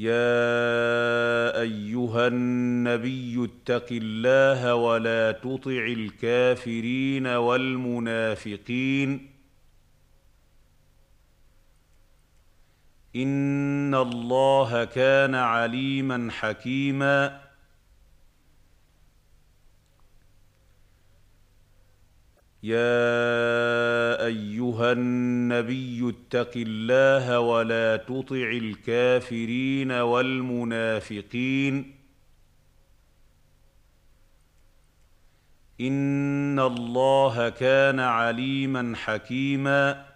يا أيها النبي اتق الله ولا تطع الكافرين والمنافقين. إن الله كان عليما حكيما. يا أيها النبي اتق الله ولا تطع الكافرين والمنافقين. إن الله كان عليما حكيما.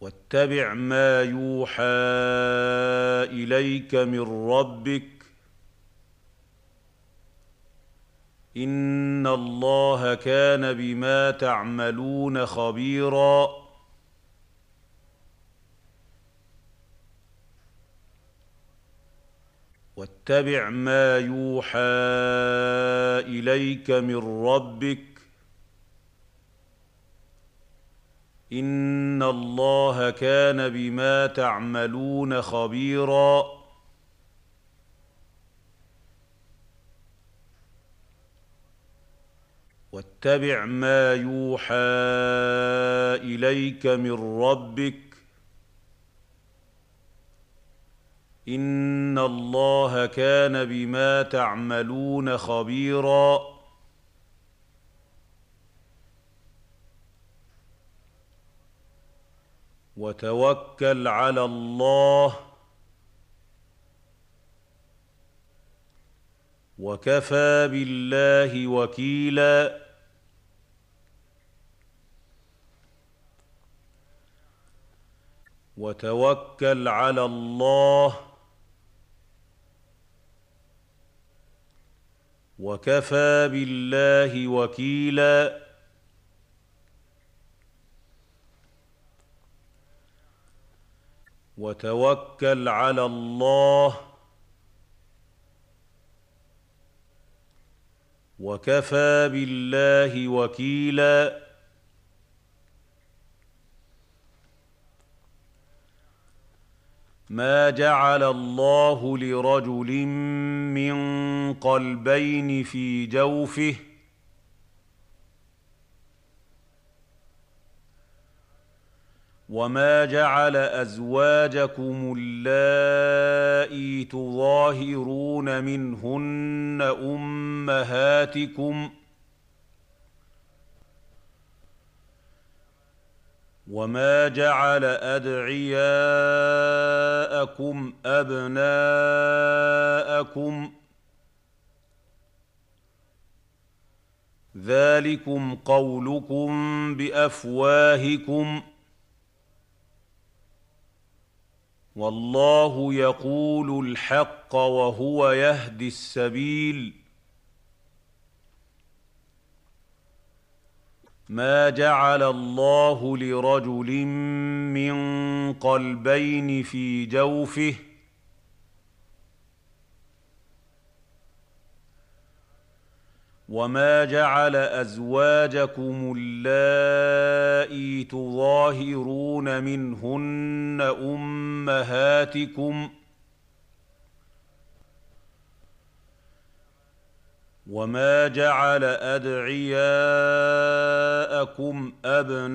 واتبع ما يوحى إليك من ربك ان الله كان بما تعملون خبيرا. واتبع ما يوحى اليك من ربك ان الله كان بما تعملون خبيرا. واتبع ما يوحى إليك من ربك. إن الله كان بما تعملون خبيرا. وتوكل على الله. وكفى بالله وكيلا. وتوكل على الله وكفى بالله وكيلا. وتوكل على الله وكفى بالله وكيلا. ما جعل الله لرجل من قلبين في جوفه وما جعل ازواجكم اللائي تظاهرون منهن امهاتكم ۖ وما جعل ادعياءكم ابناءكم ذلكم قولكم بافواهكم والله يقول الحق وهو يهدي السبيل ما جعل الله لرجل من قلبين في جوفه وما جعل ازواجكم اللائي تظاهرون منهن امهاتكم ۖ وما جعل ادعياءكم ابناءكم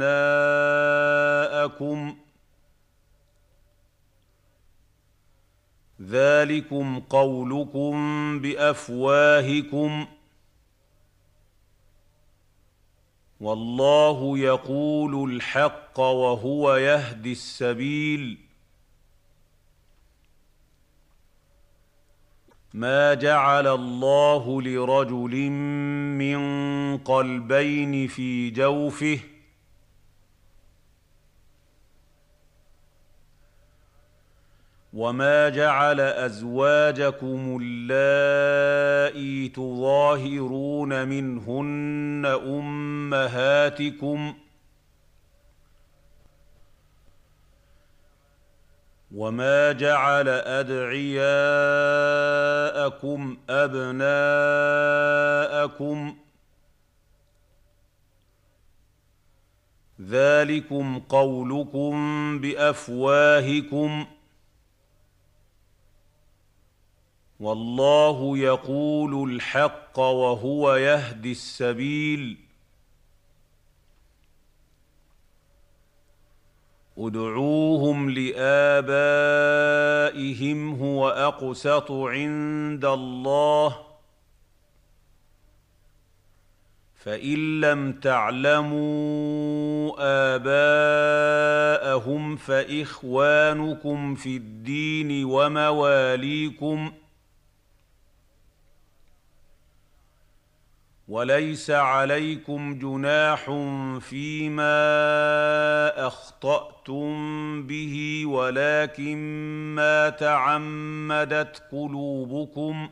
ذلكم قولكم بافواهكم والله يقول الحق وهو يهدي السبيل ما جعل الله لرجل من قلبين في جوفه وما جعل ازواجكم اللائي تظاهرون منهن امهاتكم ۖ وما جعل ادعياءكم ابناءكم ذلكم قولكم بافواهكم والله يقول الحق وهو يهدي السبيل ادعوهم لآبائهم هو أقسط عند الله. فإن لم تعلموا آباءهم فإخوانكم في الدين ومواليكم وليس عليكم جناح فيما أخطأتم به ولكن ما تعمدت قلوبكم.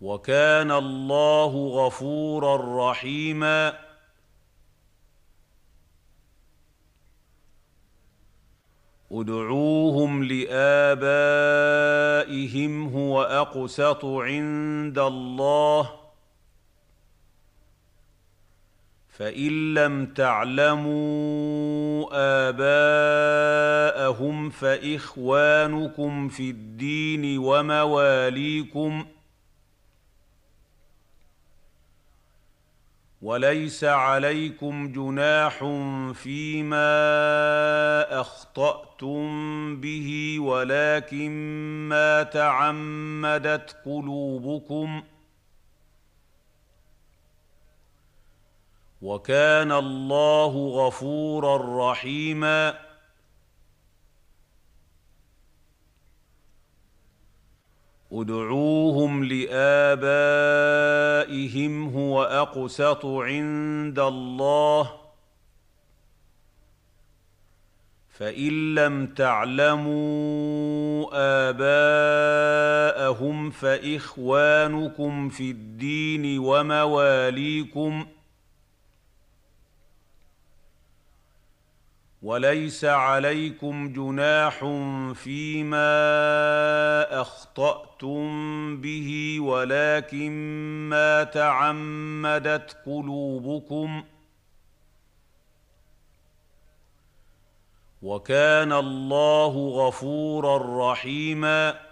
وكان الله غفورا رحيما. ادعوهم لآبائهم هو أقسط عند الله. فإن لم تعلموا آباءهم فإخوانكم في الدين ومواليكم وليس عليكم جناح فيما أخطأتم به ولكن ما تعمدت قلوبكم. وكان الله غفورا رحيما. ادعوهم لآبائهم هو أقسط عند الله. فإن لم تعلموا آباءهم فإخوانكم في الدين ومواليكم وليس عليكم جناح فيما أخطأتم به ولكن ما تعمدت قلوبكم. وكان الله غفورا رحيما.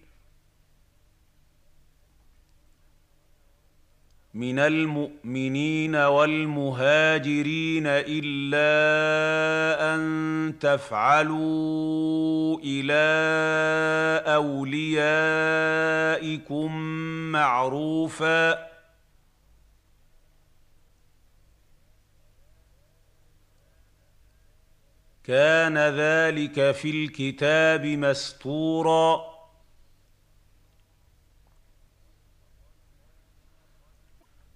من المؤمنين والمهاجرين إلا أن تفعلوا إلى أوليائكم معروفا. كان ذلك في الكتاب مستورا.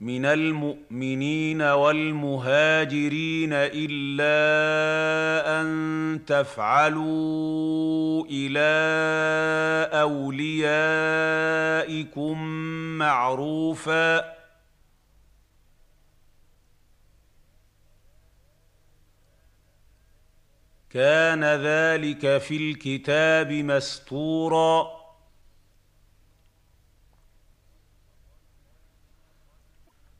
من المؤمنين والمهاجرين الا ان تفعلوا إلى اوليائكم معروفا كان ذلك في الكتاب مستورا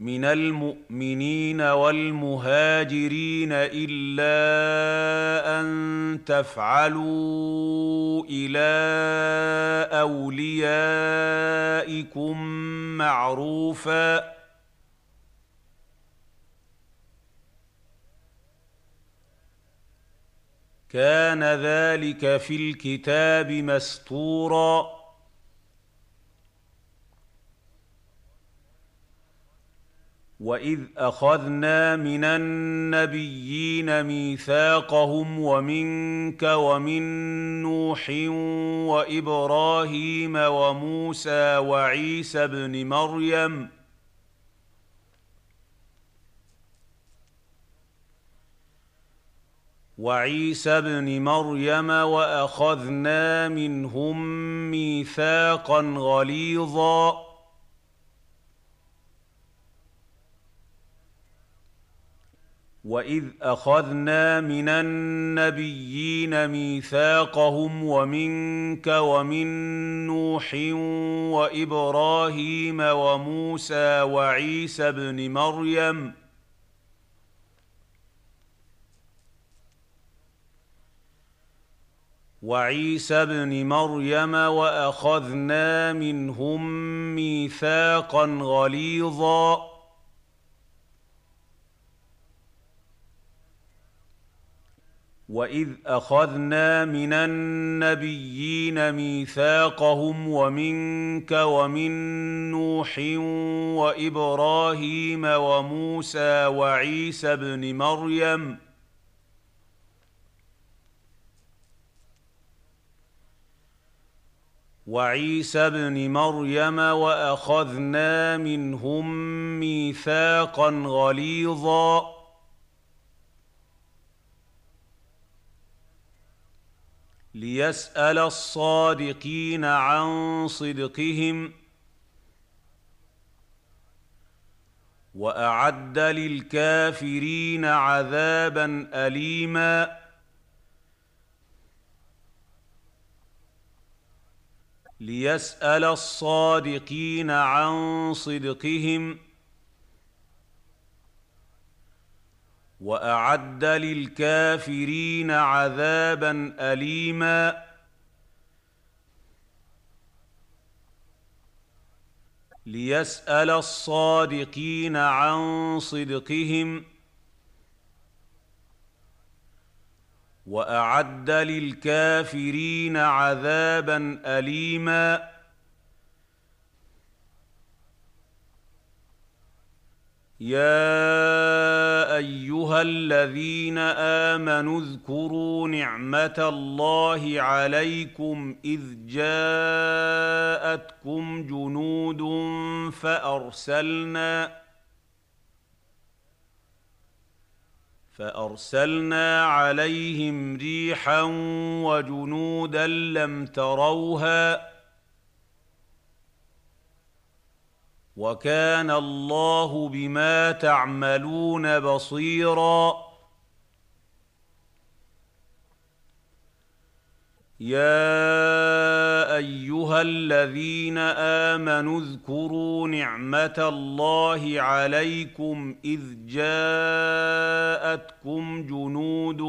من المؤمنين والمهاجرين الا ان تفعلوا إلى اوليائكم معروفا كان ذلك في الكتاب مستورا واذ اخذنا من النبيين ميثاقهم ومنك ومن نوح وابراهيم وموسى وعيسى ابن مريم وعيسى ابن مريم واخذنا منهم ميثاقا غليظا واذ اخذنا من النبيين ميثاقهم ومنك ومن نوح وابراهيم وموسى وعيسى ابن مريم وعيسى ابن مريم واخذنا منهم ميثاقا غليظا واذ اخذنا من النبيين ميثاقهم ومنك ومن نوح وابراهيم وموسى وعيسى ابن مريم وعيسى ابن مريم واخذنا منهم ميثاقا غليظا ليسأل الصادقين عن صدقهم وأعد للكافرين عذابا اليما ليسأل الصادقين عن صدقهم وأعد للكافرين عذابا اليما. ليسأل الصادقين عن صدقهم. وأعد للكافرين عذابا اليما. يا أيها الذين آمنوا اذكروا نعمة الله عليكم إذ جاءتكم جنود فأرسلنا فأرسلنا عليهم ريحا وجنودا لم تروها وكان الله بما تعملون بصيرا. يا أيها الذين آمنوا اذكروا نعمة الله عليكم إذ جاءتكم جنود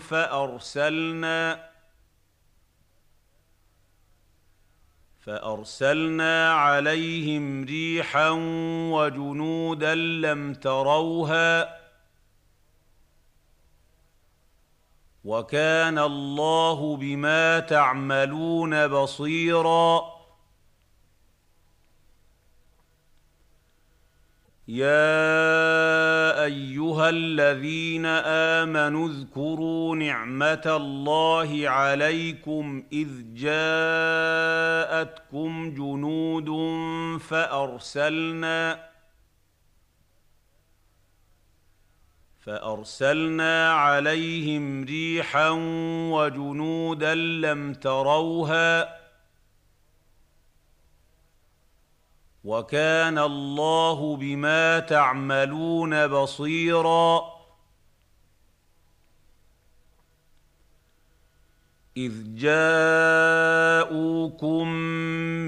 فأرسلنا فأرسلنا عليهم ريحا وجنودا لم تروها وكان الله بما تعملون بصيرا يا ايها الذين امنوا اذكروا نعمه الله عليكم اذ جاءتكم جنود فارسلنا فارسلنا عليهم ريحا وجنودا لم تروها وكان الله بما تعملون بصيرا. إذ جاءوكم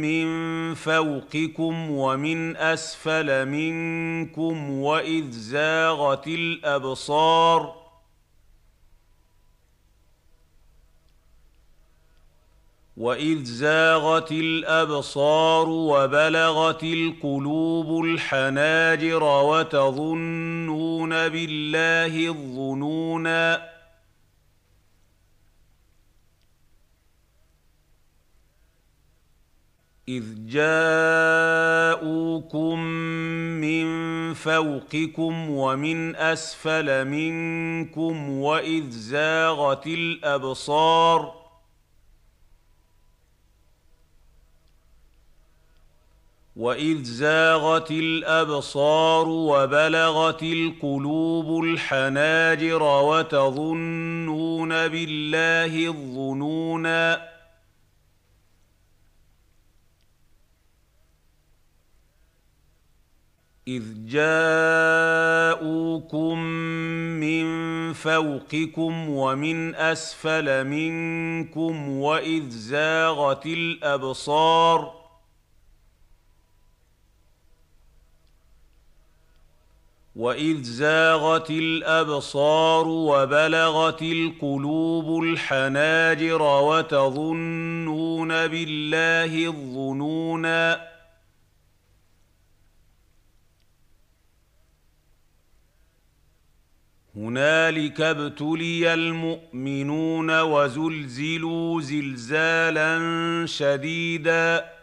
من فوقكم ومن أسفل منكم وإذ زاغت الأبصار واذ زاغت الابصار وبلغت القلوب الحناجر وتظنون بالله الظنونا اذ جاءوكم من فوقكم ومن اسفل منكم واذ زاغت الابصار واذ زاغت الابصار وبلغت القلوب الحناجر وتظنون بالله الظنونا اذ جاءوكم من فوقكم ومن اسفل منكم واذ زاغت الابصار واذ زاغت الابصار وبلغت القلوب الحناجر وتظنون بالله الظنونا هنالك ابتلي المؤمنون وزلزلوا زلزالا شديدا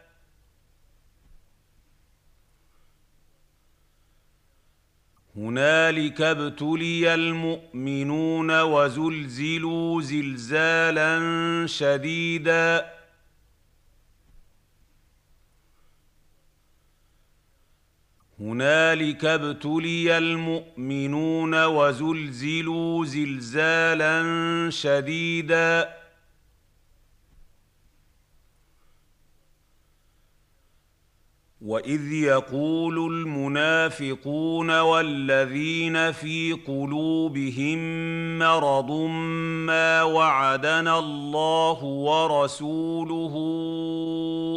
هنالك ابتلي المؤمنون وزلزلوا زلزالا شديدا. هنالك ابتلي المؤمنون وزلزلوا زلزالا شديدا. واذ يقول المنافقون والذين في قلوبهم مرض ما وعدنا الله ورسوله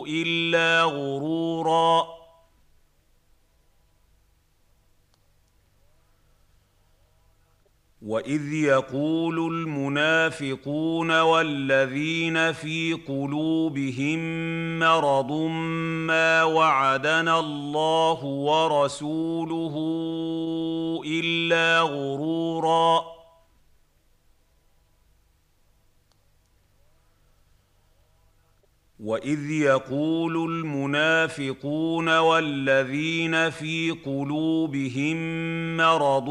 الا غرورا واذ يقول المنافقون والذين في قلوبهم مرض ما وعدنا الله ورسوله الا غرورا واذ يقول المنافقون والذين في قلوبهم مرض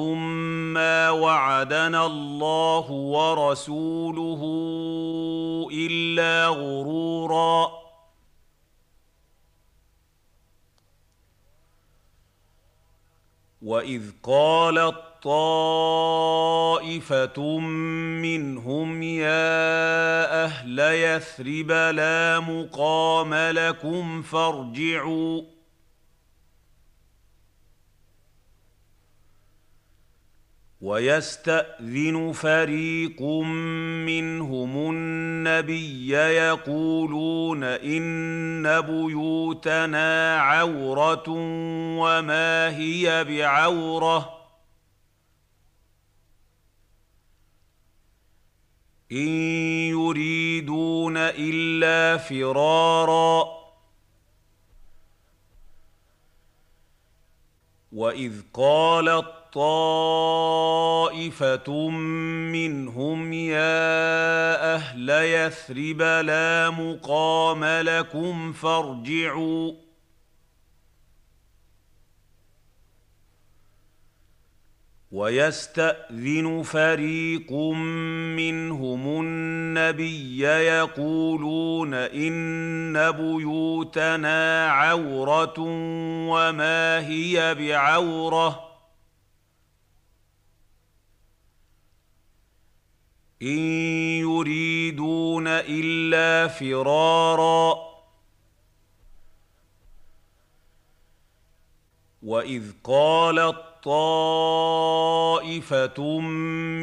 ما وعدنا الله ورسوله الا غرورا واذ قالت طائفه منهم يا أهل يثرب لا مقام لكم فارجعوا ويستاذن فريق منهم النبي يقولون ان بيوتنا عوره وما هي بعوره إن يريدون إلا فرارا. وإذ قالت طائفه منهم يا أهل يثرب لا مقام لكم فارجعوا. ويستأذن فريق منهم النبي يقولون إن بيوتنا عورة وما هي بعورة. إن يريدون إلا فرارا. وإذ قالت طائفه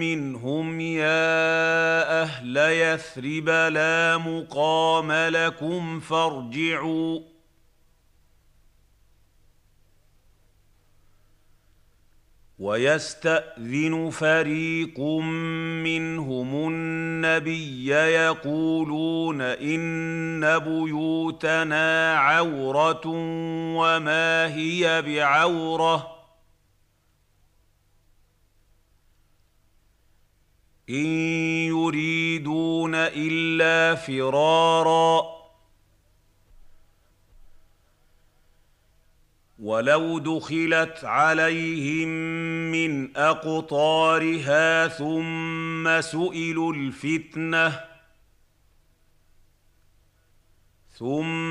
منهم يا أهل يثرب لا مقام لكم فارجعوا ويستاذن فريق منهم النبي يقولون ان بيوتنا عوره وما هي بعوره إن يريدون إلا فرارا. ولو دخلت عليهم من أقطارها ثم سئلوا الفتنة ثم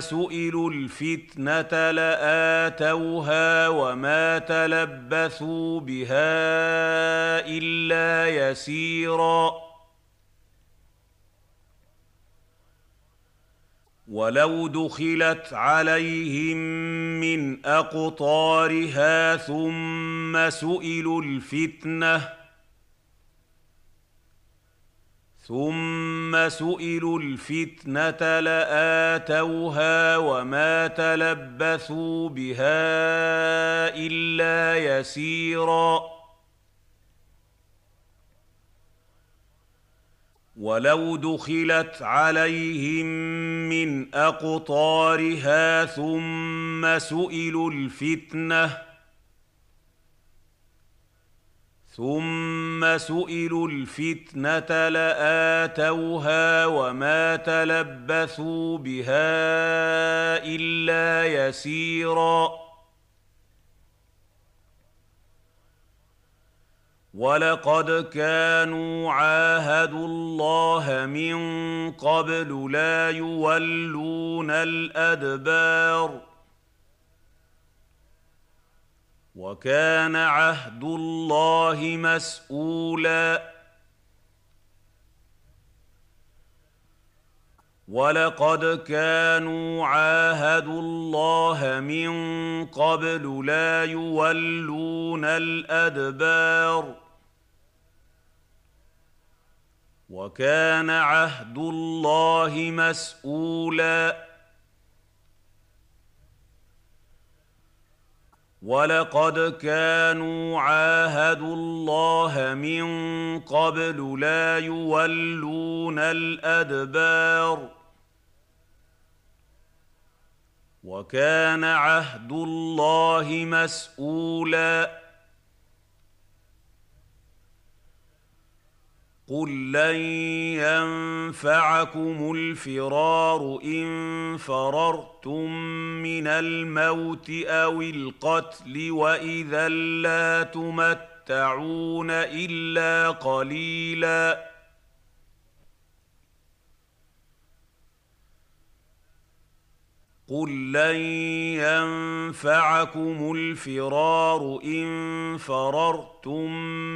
سئلوا الفتنة لآتوها وما تلبثوا بها إلا يسيرا. ولو دخلت عليهم من أقطارها ثم سئلوا الفتنة ثم سئلوا الفتنه لاتوها وما تلبثوا بها الا يسيرا ولو دخلت عليهم من اقطارها ثم سئلوا الفتنه ثم سئلوا الفتنة لآتوها وما تلبثوا بها إلا يسيرا. ولقد كانوا عاهدوا الله من قبل لا يولون الأدبار. وكان عهد الله مسؤولا. ولقد كانوا عاهدوا الله من قبل لا يولون الأدبار. وكان عهد الله مسؤولا. ولقد كانوا عاهدوا الله من قبل لا يولون الادبار وكان عهد الله مسؤولا قل لن ينفعكم الفرار ان فررتم من الموت أو القتل واذا لا تمتعون الا قليلا قل لن ينفعكم الفرار ان فررتم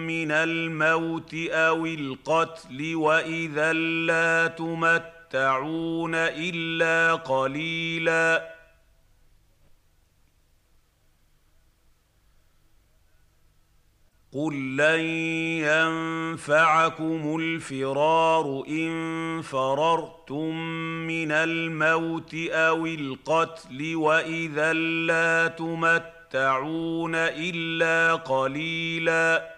من الموت أو القتل واذا لا تمتعون الا قليلا قل لن ينفعكم الفرار ان فررتم من الموت أو القتل واذا لا تمتعون الا قليلا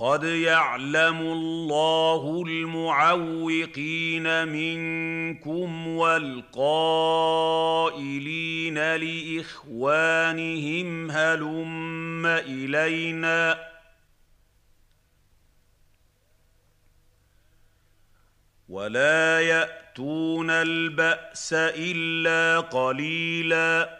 قد يعلم الله المعوقين منكم والقائلين لاخوانهم هلم الينا ولا ياتون الباس الا قليلا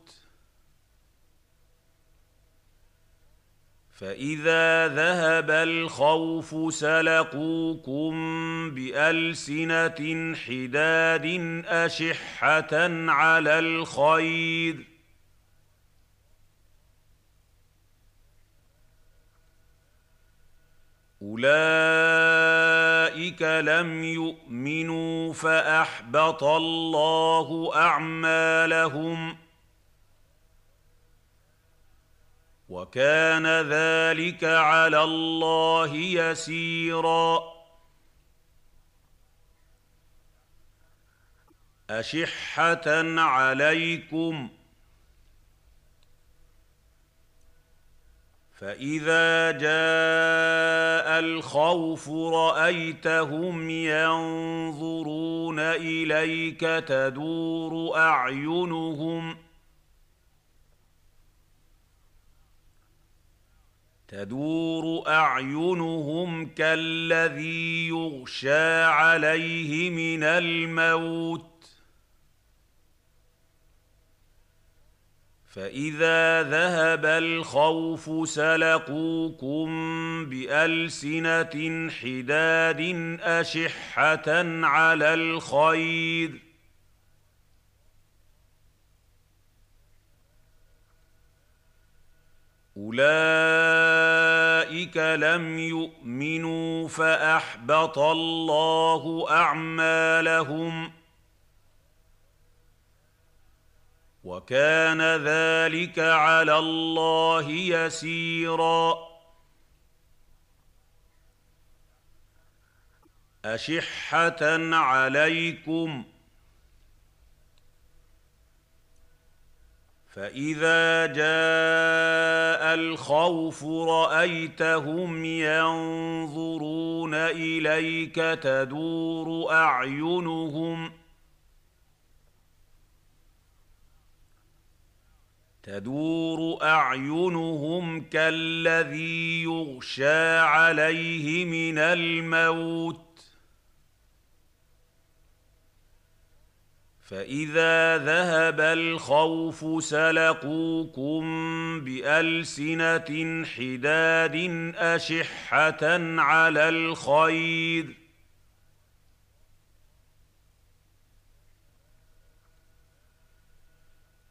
فاذا ذهب الخوف سلقوكم بالسنه حداد اشحه على الخير اولئك لم يؤمنوا فاحبط الله اعمالهم وكان ذلك على الله يسيرا. أشحة عليكم. فإذا جاء الخوف رأيتهم ينظرون إليك تدور أعينهم تدور أعينهم كالذي يغشى عليه من الموت. فإذا ذهب الخوف سلقوكم بألسنة حداد أشحة على الخير. أولئك لم يؤمنوا فأحبط الله أعمالهم وكان ذلك على الله يسيرا. أشحة عليكم فاذا جاء الخوف رايتهم ينظرون اليك تدور اعينهم تدور اعينهم كالذي يغشى عليه من الموت فاذا ذهب الخوف سلقوكم بالسنه حداد اشحه على الخير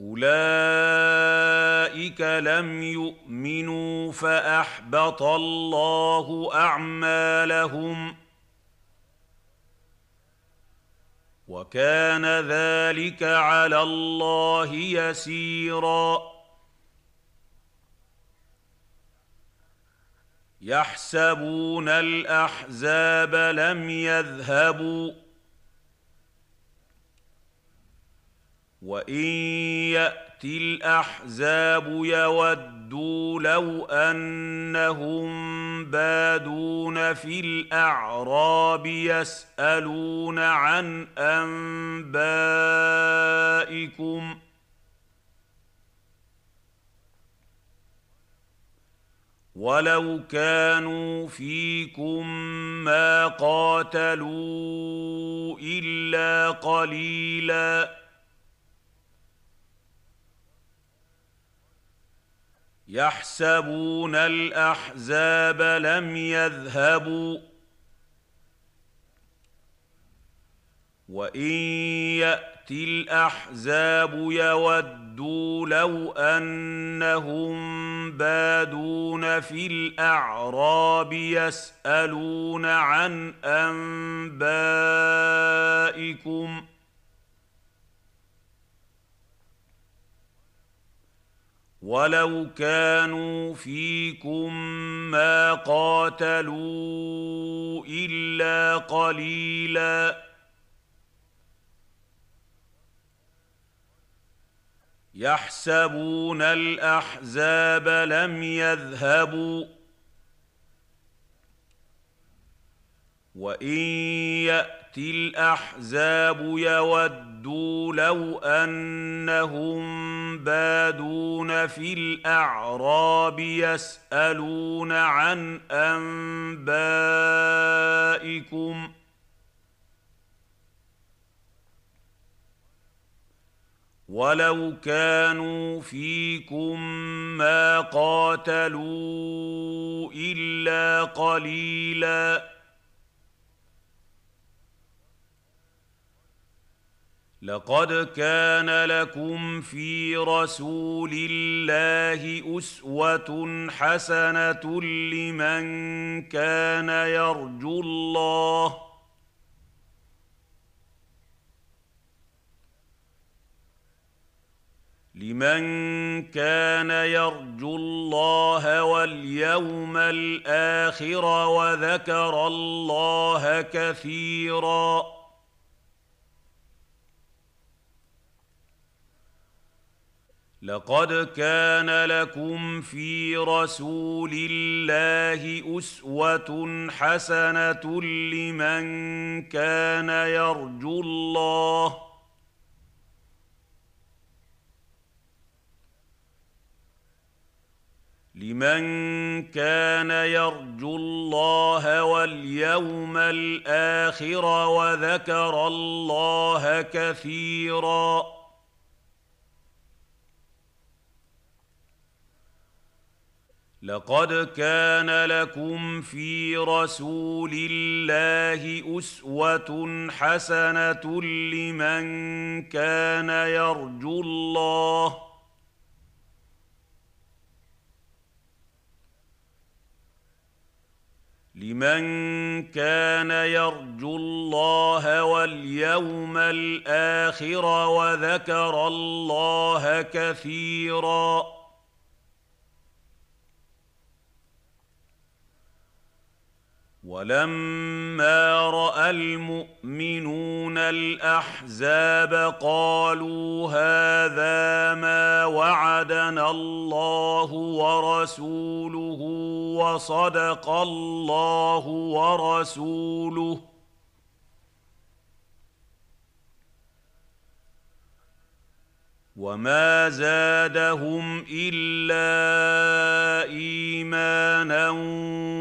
اولئك لم يؤمنوا فاحبط الله اعمالهم وكان ذلك على الله يسيرا. يحسبون الأحزاب لم يذهبوا. وإن يأتي الأحزاب يودوا لو أنهم بادون في الأعراب يسألون عن أنبائكم. ولو كانوا فيكم ما قاتلوا الا قليلاً يحسبون الأحزاب لم يذهبوا. وإن يأتي الأحزاب يودوا لو أنهم بادون في الأعراب يسألون عن أنبائكم. ولو كانوا فيكم ما قاتلوا الا قليلا يحسبون الاحزاب لم يذهبوا وان ياتي الاحزاب يودوا لو أنهم بادون في الأعراب يسألون عن أنبائكم ولو كانوا فيكم ما قاتلوا إلا قليلاً لقد كان لكم في رسول الله أسوة حسنة لمن كان يرجو الله. لمن كان يرجو الله واليوم الآخر وذكر الله كثيرا. لقد كان لكم في رسول الله أسوة حسنة لمن كان يرجو الله. لمن كان يرجو الله واليوم الآخر وذكر الله كثيرا. لقد كان لكم في رسول الله أسوة حسنة لمن كان يرجو الله. لمن كان يرجو الله واليوم الآخر وذكر الله كثيرا. ولما رأى المؤمنون الأحزاب قالوا هذا ما وعدنا الله ورسوله وصدق الله ورسوله وما زادهم الا ايمانا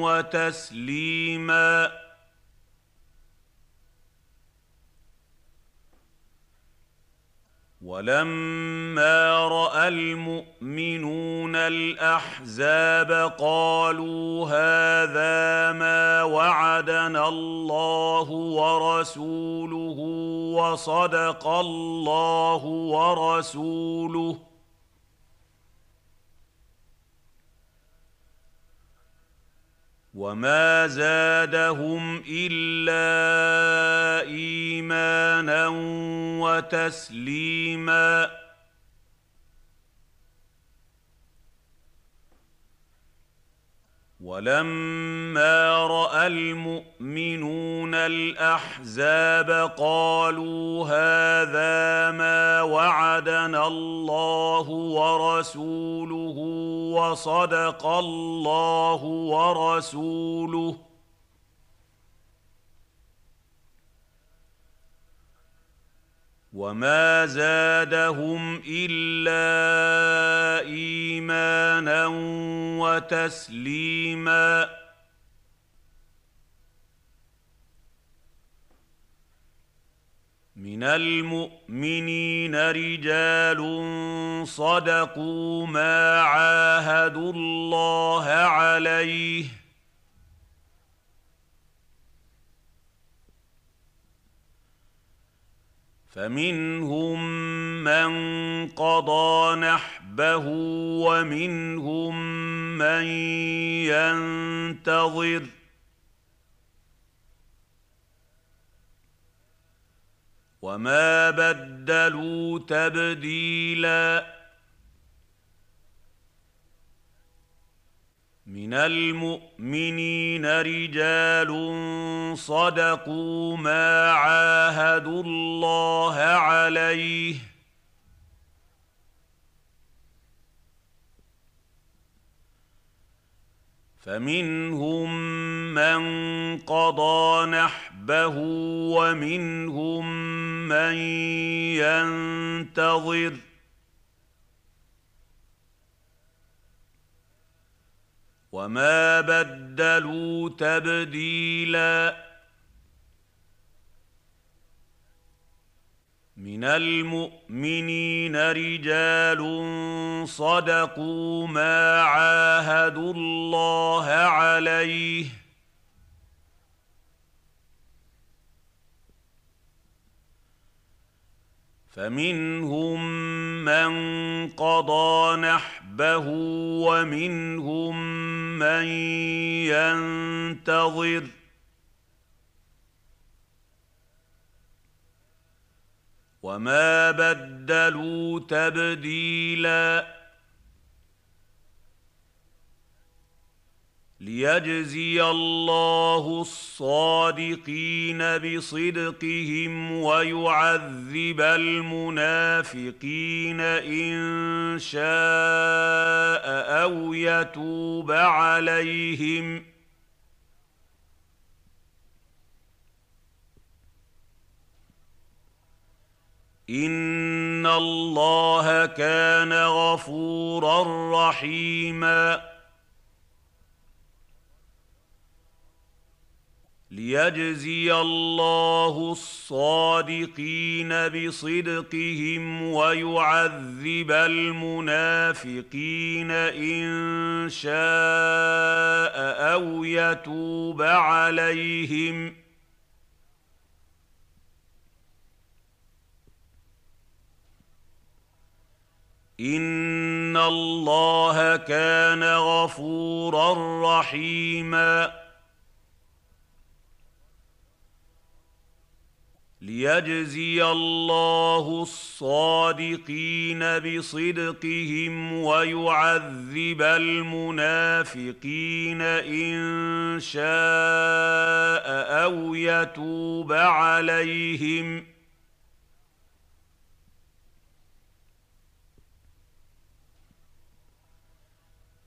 وتسليما ولما رأى المؤمنون الأحزاب قالوا هذا ما وعدنا الله ورسوله وصدق الله ورسوله وما زادهم الا ايمانا وتسليما ولما رأى المؤمنون الأحزاب قالوا هذا ما وعدنا الله ورسوله وصدق الله ورسوله وما زادهم الا ايمانا وتسليما من المؤمنين رجال صدقوا ما عاهدوا الله عليه فمنهم من قضى نحبه ومنهم من ينتظر. وما بدلوا تبديلاً من المؤمنين رجال صدقوا ما عاهدوا الله عليه فمنهم من قضى نحبه ومنهم من ينتظر وما بدلوا تبديلا من المؤمنين رجال صدقوا ما عاهدوا الله عليه فمنهم من قضى نحبه ومنهم من ينتظر وما بدلوا تبديلاً ليجزي الله الصادقين بصدقهم ويعذب المنافقين ان شاء أو يتوب عليهم ان الله كان غفورا رحيما ليجزي الله الصادقين بصدقهم ويعذب المنافقين ان شاء أو يتوب عليهم ان الله كان غفورا رحيما ليجزي الله الصادقين بصدقهم ويعذب المنافقين ان شاء أو يتوب عليهم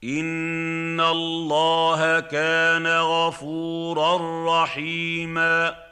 ان الله كان غفورا رحيما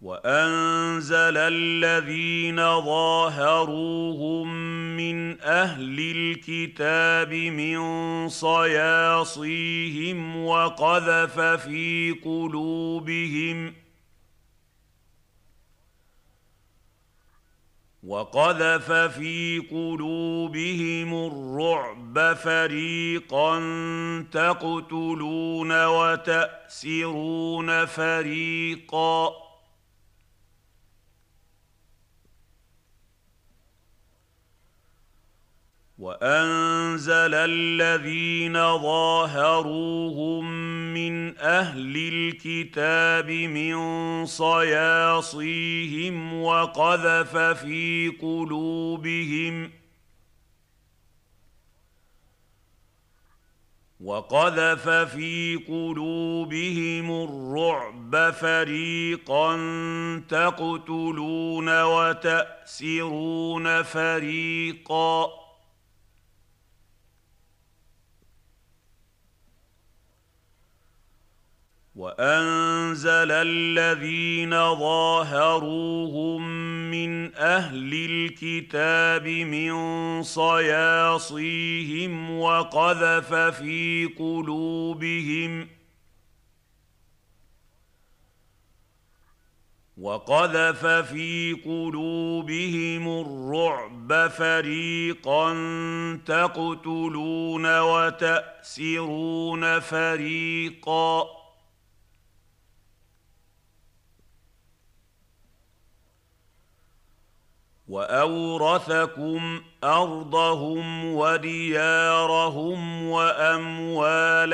وانزل الذين ظاهروهم من أهل الكتاب من صياصيهم وقذف في قلوبهم وقذف في قلوبهم الرعب فريقا تقتلون وتاسرون فريقا وانزل الذين ظاهروهم من أهل الكتاب من صياصيهم وقذف في قلوبهم وقذف في قلوبهم الرعب فريقا تقتلون وتاسرون فريقا وانزل الذين ظاهروهم من أهل الكتاب من صياصيهم وقذف في قلوبهم وقذف في قلوبهم الرعب فريقا تقتلون وتاسرون فريقا واورثكم ارضهم وديارهم واموالهم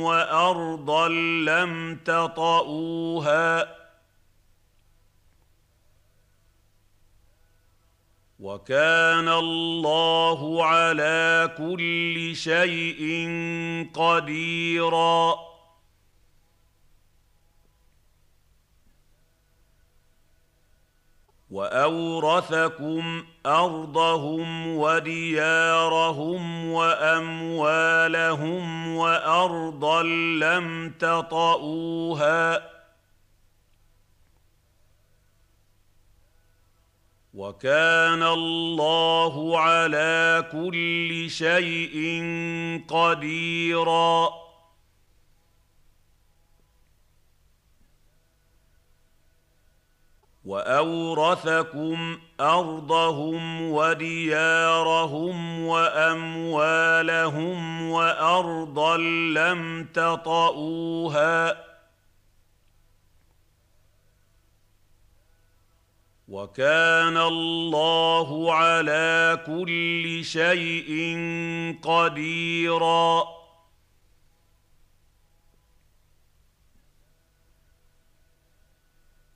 وارضا لم تطئوها وكان الله على كل شيء قديرا وأورثكم أرضهم وديارهم وأموالهم وأرضا لم تطئوها وكان الله على كل شيء قديرا واورثكم ارضهم وديارهم واموالهم وارضا لم تطئوها وكان الله على كل شيء قديرا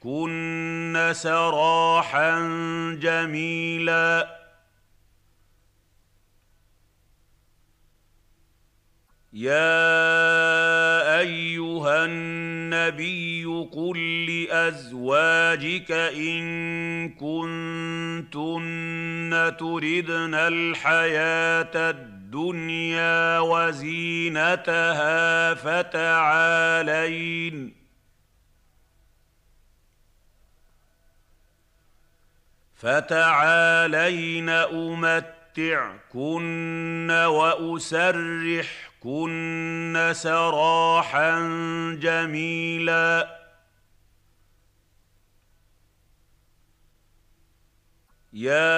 كن سراحا جميلا يا ايها النبي قل لازواجك ان كنتن تردن الحياة الدنيا وزينتها فتعالين فتعالين أمتعكن وأسرحكن سراحا جميلا. يا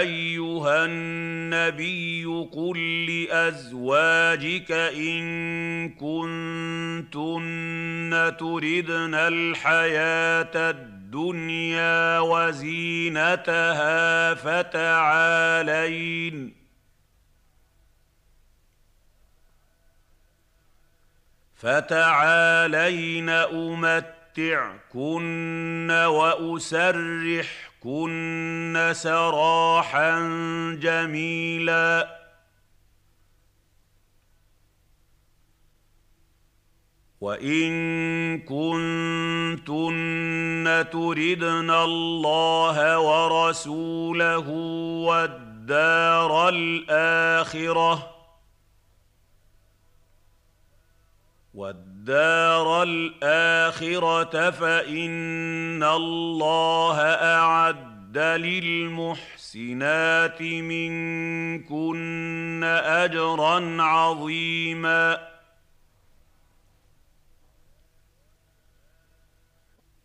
أيها النبي قل لأزواجك إن كنتن تردن الحياة الدنيا الدنيا وزينتها فتعالين. فتعالين أمتعكن وأسرحكن سراحا جميلا. وإن كنتن تردن الله ورسوله والدار الآخرة والدار الآخرة فإن الله أعد للمحسنات منكن أجرا عظيما.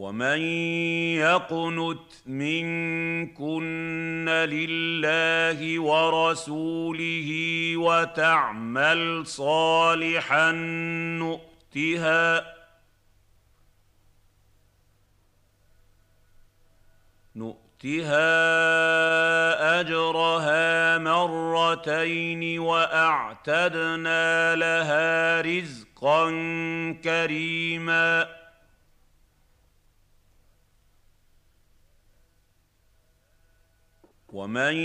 ومن يقنت منكن لله ورسوله وتعمل صالحا نؤتها نؤتها اجرها مرتين واعتدنا لها رزقا كريما ومن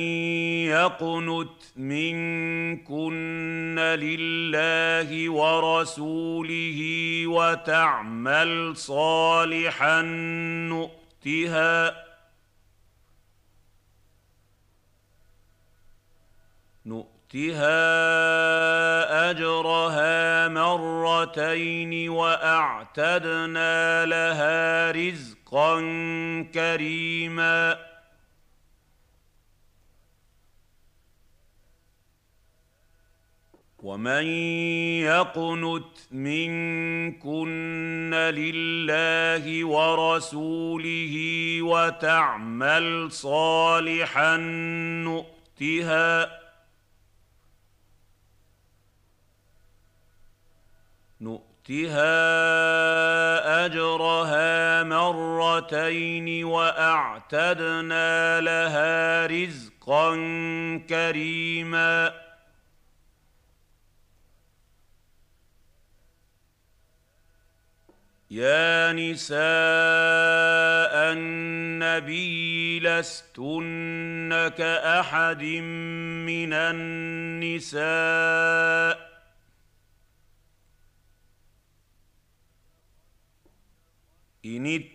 يقنت منكن لله ورسوله وتعمل صالحا نؤتها نؤتها اجرها مرتين واعتدنا لها رزقا كريما ومن يقنت منكن لله ورسوله وتعمل صالحا نؤتها نؤتها اجرها مرتين واعتدنا لها رزقا كريما يا نساء النبي لستن كأحد من النساء. إن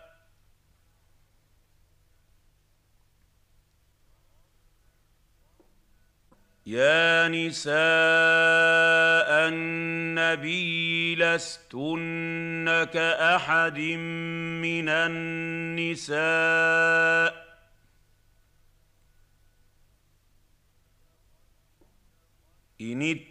يا نساء النبي لستن كأحد من النساء. إن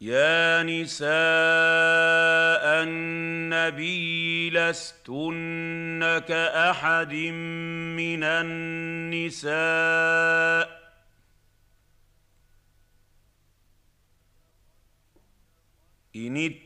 يا نساء النبي لستن كأحد من النساء. إن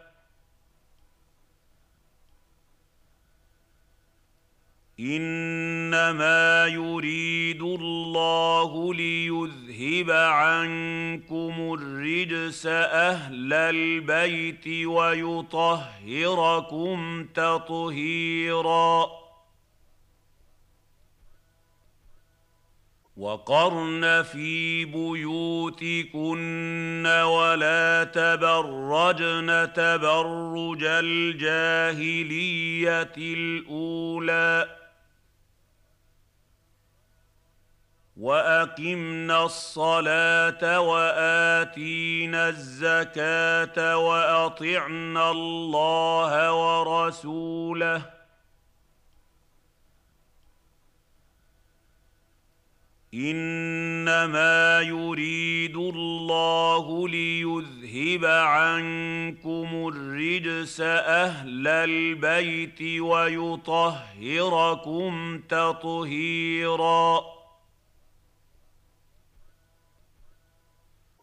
إنما يريد الله ليذهب عنكم الرجس أهل البيت ويطهركم تطهيرا. وقرن في بيوتكن ولا تبرجن تبرج الجاهلية الأولى. واقمنا الصلاه واتينا الزكاه واطعنا الله ورسوله انما يريد الله ليذهب عنكم الرجس أهل البيت ويطهركم تطهيرا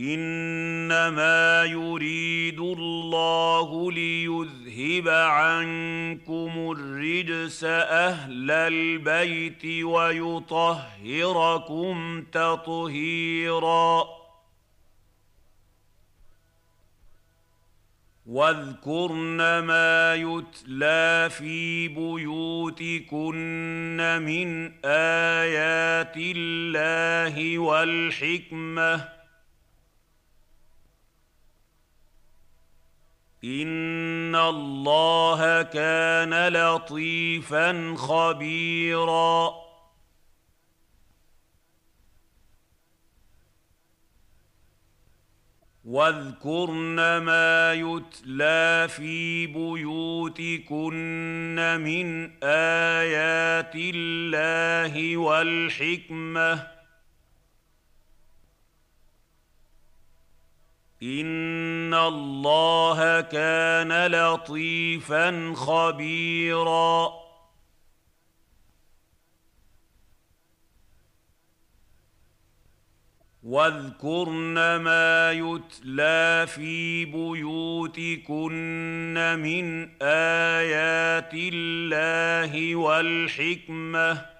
إنما يريد الله ليذهب عنكم الرجس أهل البيت ويطهركم تطهيرا. واذكرن ما يتلى في بيوتكن من آيات الله والحكمة. ان الله كان لطيفا خبيرا. واذكرن ما يتلى في بيوتكن من ايات الله والحكمه ان الله كان لطيفا خبيرا. واذكرن ما يتلى في بيوتكن من ايات الله والحكمه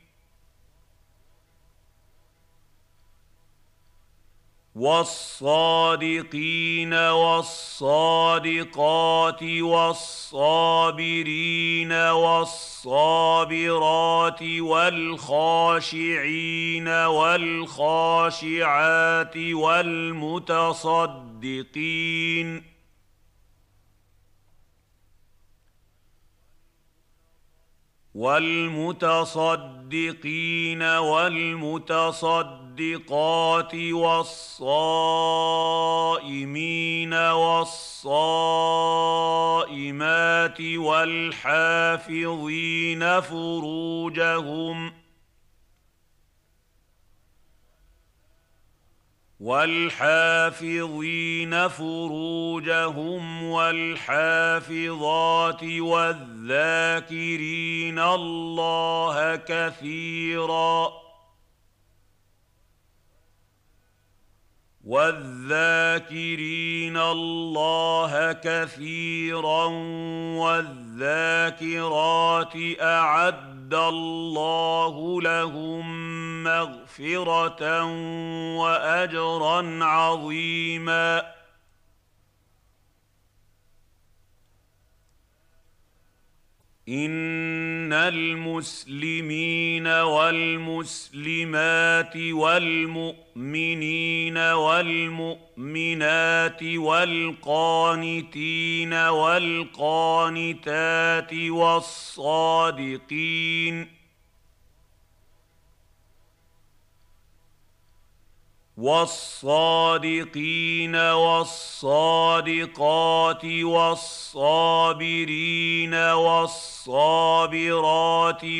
والصادقين والصادقات والصابرين والصابرات والخاشعين والخاشعات والمتصدقين والمتصدقين والمتصدقات والصائمين والصائمات والحافظين فروجهم ۖ والحافظين فروجهم والحافظات والذاكرين الله كثيرا والذاكرين الله كثيرا والذاكرات أعد الله لهم مغفرة واجرا عظيما ان المسلمين والمسلمات والمؤمنين والمؤمنات والقانتين والقانتات والصادقين والصادقين والصادقات والصابرين والصابرات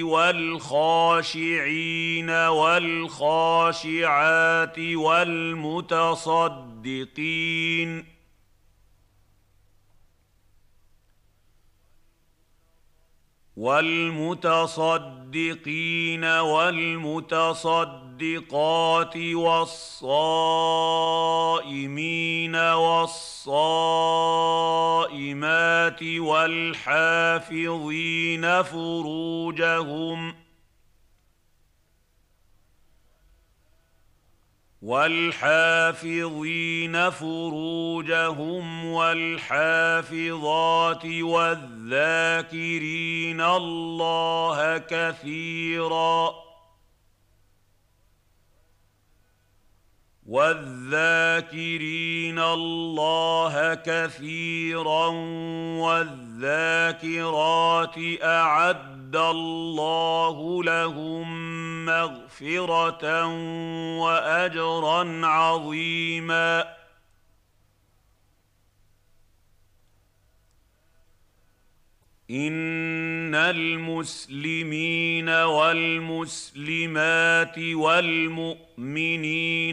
والخاشعين والخاشعات والمتصدقين والمتصدقين والمتصدقات والصائمين والصائمات والحافظين فروجهم ۖ والحافظين فروجهم والحافظات والذاكرين الله كثيرا والذاكرين الله كثيرا والذاكرات أعد الله لهم مغفرة واجرا عظيما ان المسلمين والمسلمات والمؤمنين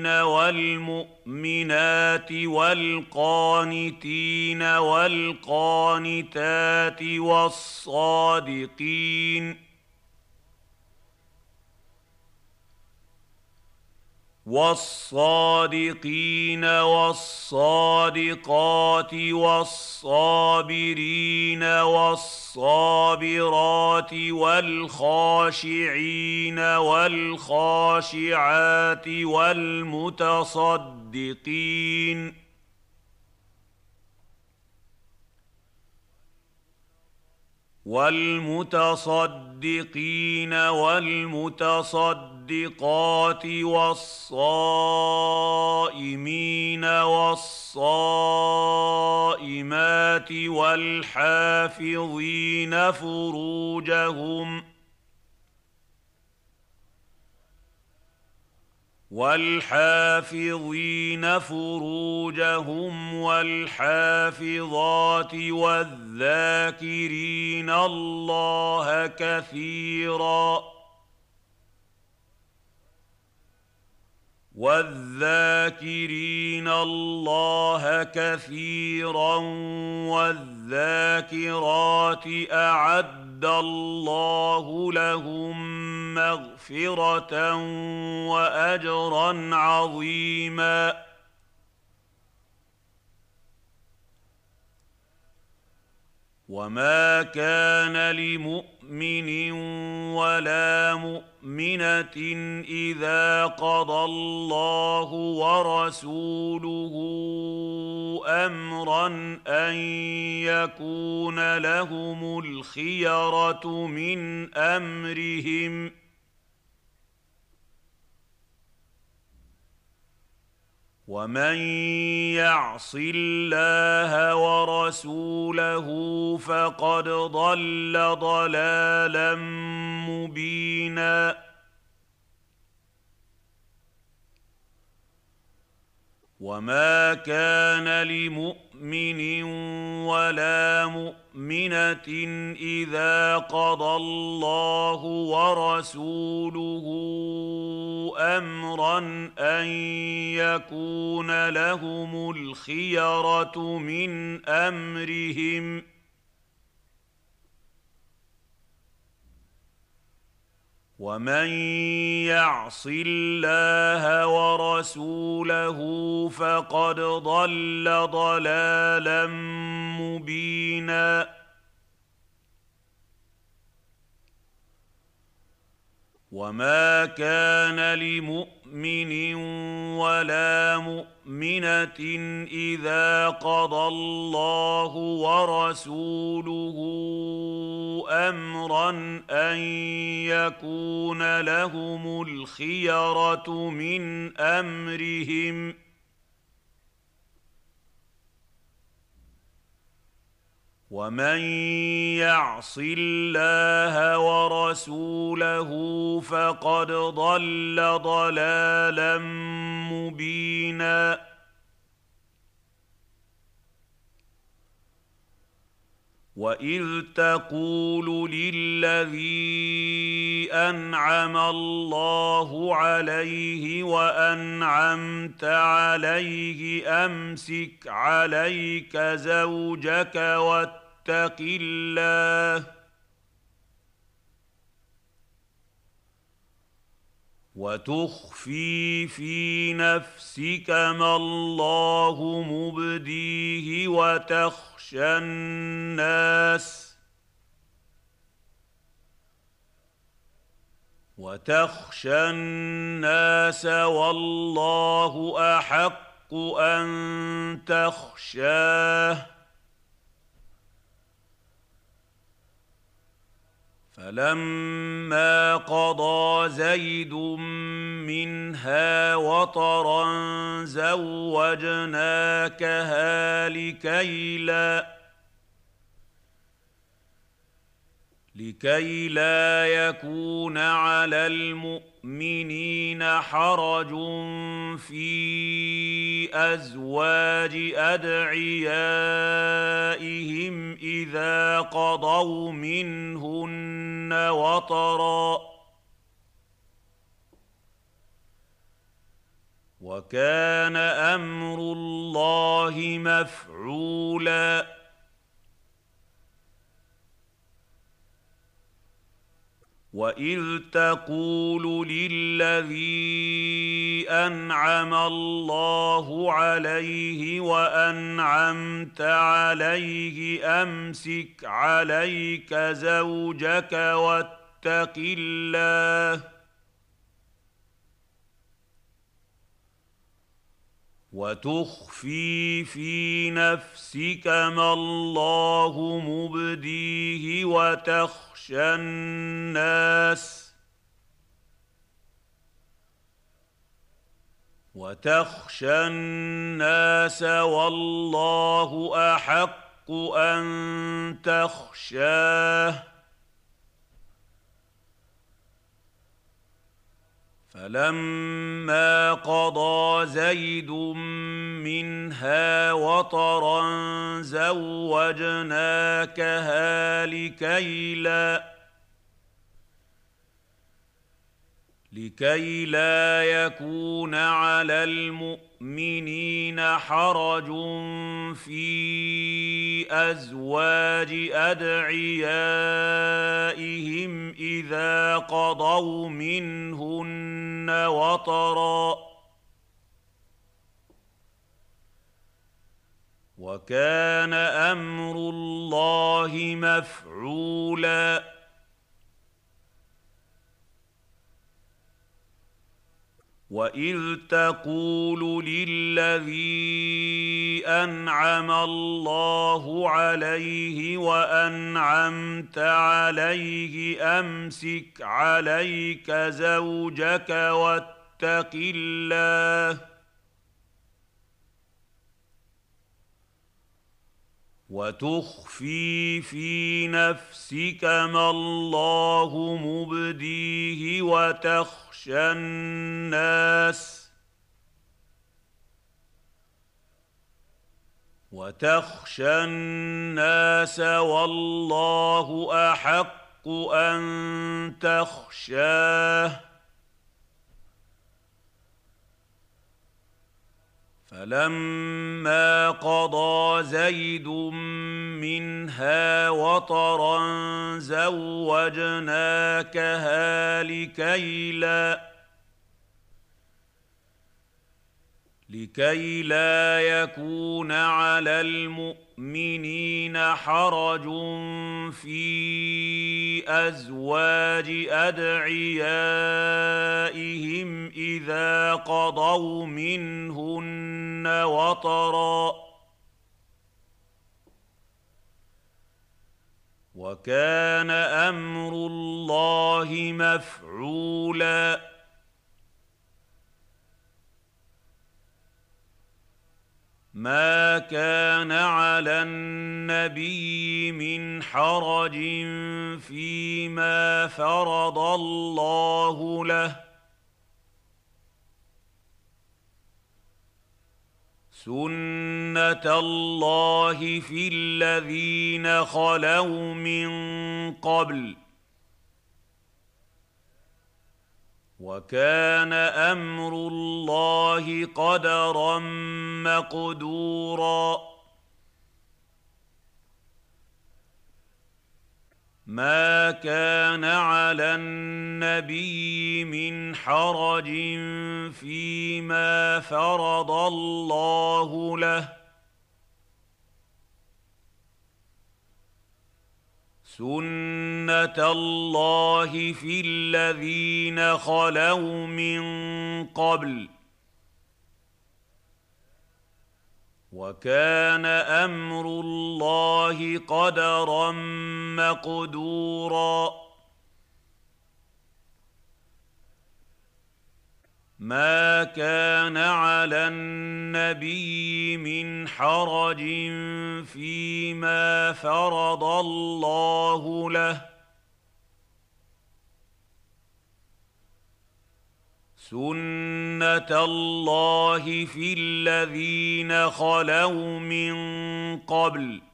والمؤمنات والقانتين والقانتات والصادقين والصادقين والصادقات والصابرين والصابرات والخاشعين والخاشعات والمتصدقين والمتصدقين والمتصدقات والصائمين والصائمات والحافظين فروجهم ۖ والحافظين فروجهم والحافظات والذاكرين الله كثيرا والذاكرين الله كثيرا والذاكرات أعد الله لهم مغفرة واجرا عظيما. وما كان لمؤمن ولا مؤمنه اذا قضى الله ورسوله امرا ان يكون لهم الخيره من امرهم ومن يعص الله ورسوله فقد ضل ضلالا مبينا وما كان لمؤمن ولا مؤمنه اذا قضى الله ورسوله امرا ان يكون لهم الخيره من امرهم ۖ ومن يعص الله ورسوله فقد ضل ضلالا مبينا وما كان لمؤمن ولا مؤمنه اذا قضى الله ورسوله امرا ان يكون لهم الخيره من امرهم ومن يعص الله ورسوله فقد ضل ضلالا مبينا واذ تقول للذي انعم الله عليه وانعمت عليه امسك عليك زوجك واتق الله. وتخفي في نفسك ما الله مبديه وتخشى الناس. وتخشى الناس والله أحق أن تخشاه. فلما قضى زيد منها وطرا زوجناكها لكي لا لكي لا يكون على المؤمنين حرج في أزواج أدعيائهم إذا قضوا منهن وطرا. وكان أمر الله مفعولا. واذ تقول للذي انعم الله عليه وانعمت عليه امسك عليك زوجك واتق الله وتخفي في نفسك ما الله مبديه وتخشى الناس وتخشى الناس والله أحق أن تخشاه فلما قضى زيد منها وطرا زوجناكها لكي لا لكي لا يكون على المؤمنين حرج في أزواج أدعيائهم إذا قضوا منهن وطرا. وكان أمر الله مفعولا. وإذ تقول للذي أنعم الله عليه وأنعمت عليه أمسك عليك زوجك واتق الله. وتخفي في نفسك ما الله مبديه وتخشى الناس وتخشى الناس والله أحق أن تخشاه فلما قضى زيد منها وطرا زوجناكها لكي لا لكي لا يكون على المؤمنين حرج في أزواج أدعيائهم إذا قضوا منهن وطرا. وكان أمر الله مفعولا. ما كان على النبي من حرج فيما فرض الله له سنه الله في الذين خلوا من قبل وكان أمر الله قدرا مقدورا. ما كان على النبي من حرج فيما فرض الله له. سنه الله في الذين خلوا من قبل وكان أمر الله قدرا مقدورا ما كان على النبي من حرج فيما فرض الله له سنه الله في الذين خلوا من قبل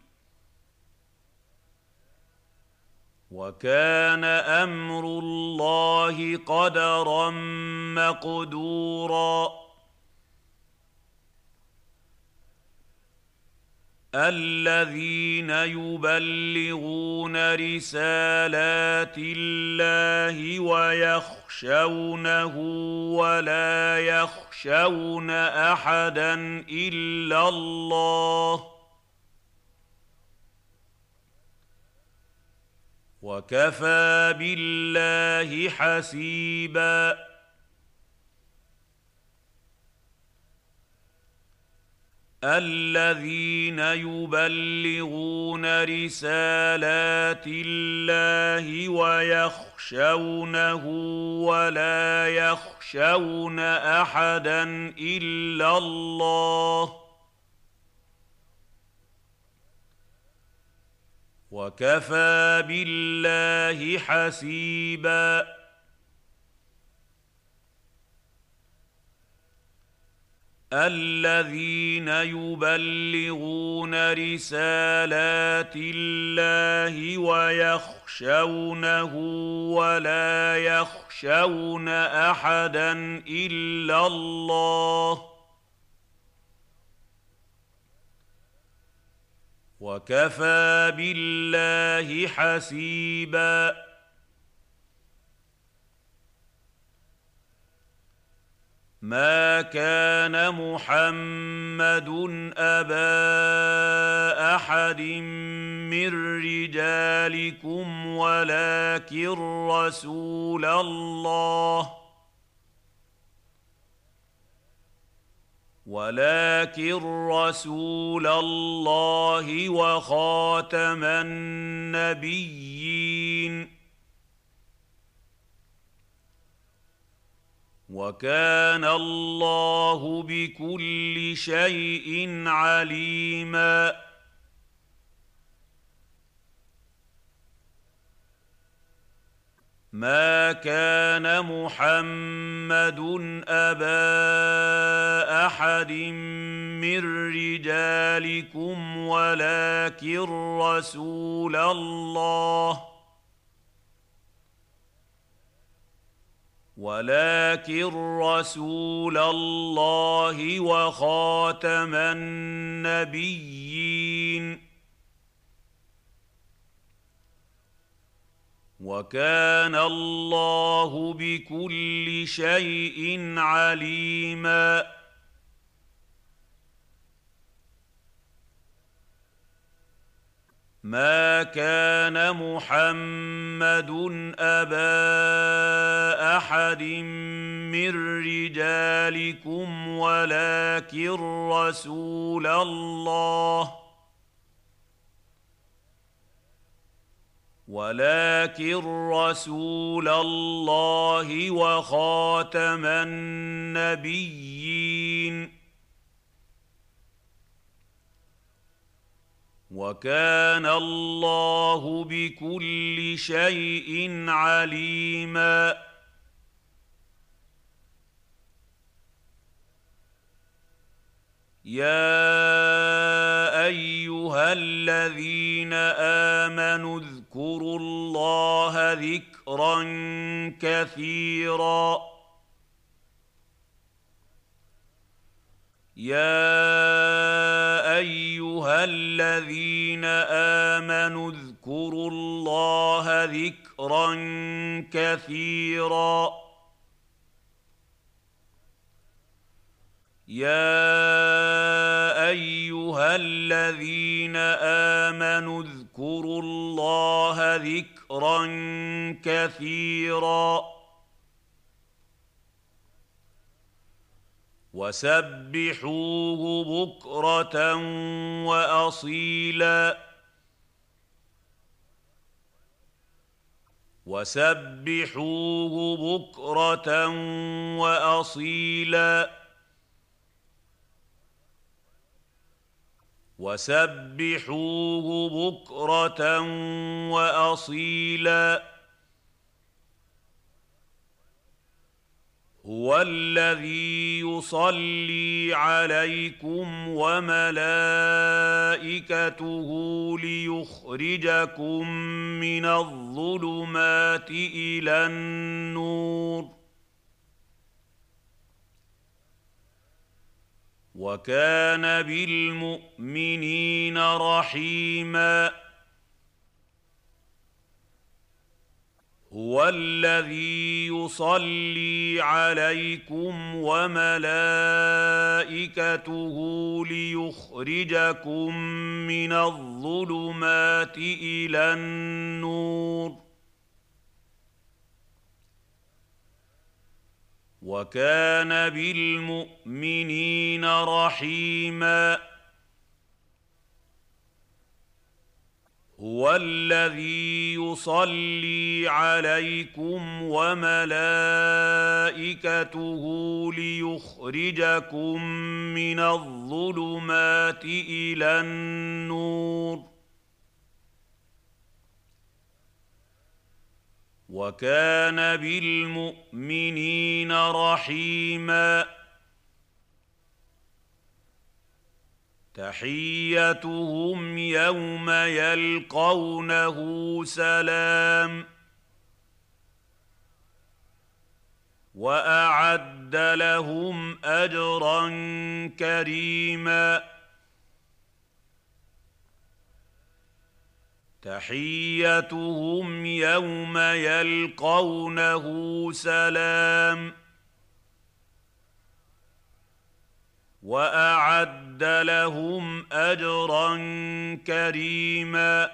وكان أمر الله قدرا مقدورا. الذين يبلغون رسالات الله ويخشونه ولا يخشون أحدا إلا الله. وكفى بالله حسيبا. الذين يبلغون رسالات الله ويخشونه ولا يخشون أحدا إلا الله وكفى بالله حسيبا. الذين يبلغون رسالات الله ويخشونه ولا يخشون أحدا إلا الله وكفى بالله حسيبا. ما كان محمد أبا أحد من رجالكم ولكن رسول الله ولكن رسول الله وخاتم النبيين. وكان الله بكل شيء عليمًا. ما كان محمد ابا احد من رجالكم ولكن رسول الله ولكن رسول الله وخاتم النبيين وكان الله بكل شيء عليما. ما كان محمد أبا أحد من رجالكم ولكن رسول الله ولكن رسول الله وخاتم النبيين. وكان الله بكل شيء عليما. يا أيها الذين آمنوا اذكروا الله ذكرا كثيرا. يا أيها الذين آمنوا اذكروا الله ذكرا كثيرا. يا أيها الذين آمنوا اذكروا الله ذكرا كثيرا. وسبحوه بكرة واصيلا. وسبحوه بكرة واصيلا. وسبحوه بكرة وأصيلا. هو الذي يصلي عليكم وملائكته ليخرجكم من الظلمات إلى النور. وكان بالمؤمنين رحيماً. هو الذي يصلي عليكم وملائكته ليخرجكم من الظلمات إلى النور. وكان بالمؤمنين رحيماً. هو الذي يصلي عليكم وملائكته ليخرجكم من الظلمات إلى النور. وكان بالمؤمنين رحيماً. تحيتهم يوم يلقونه سلام. وأعد لهم أجرا كريما. تحيتهم يوم يلقونه سلام. وأعد لهم أجرا كريما.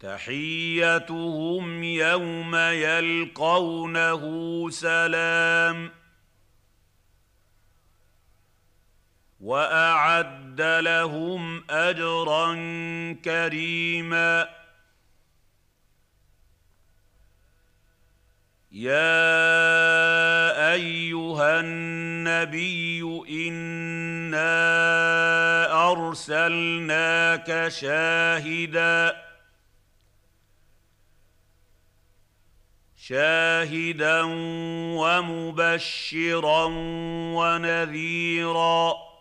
تحيتهم يوم يلقونه سلام. وأعد لهم أجرا كريما. يا أيها النبي إنا أرسلناك شاهدا. شاهدا ومبشرا ونذيرا.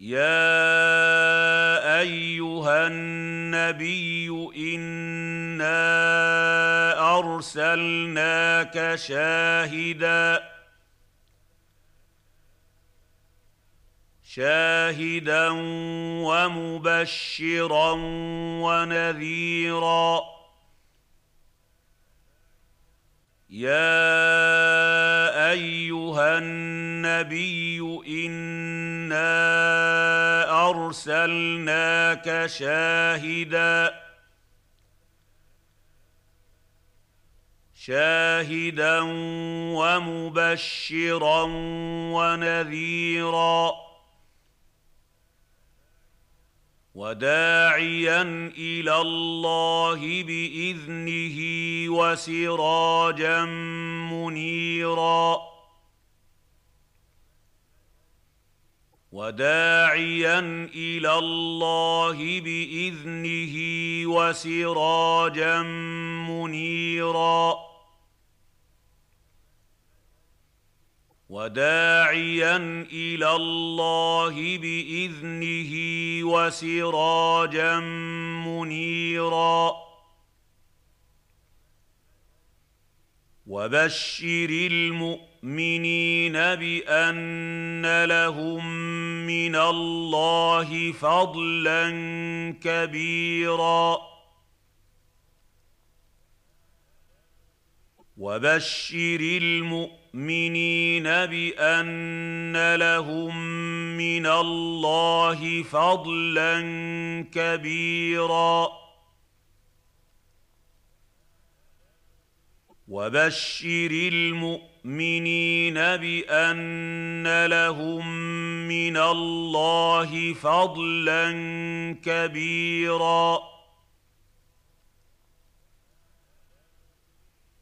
يا ايها النبي انا ارسلناك شاهدا شاهدا ومبشرا ونذيرا يا ايها النبي انا ارسلناك شاهدا شاهدا ومبشرا ونذيرا وداعيا إلى الله بإذنه وسراجا منيرا. وداعيا إلى الله بإذنه وسراجا منيرا. وداعيا إلى الله بإذنه وسراجا منيرا. وبشر المؤمنين بأن لهم من الله فضلا كبيرا. وبشر المؤمنين بأن لهم من الله فضلا كبيرا. وبشر المؤمنين بأن لهم من الله فضلا كبيرا.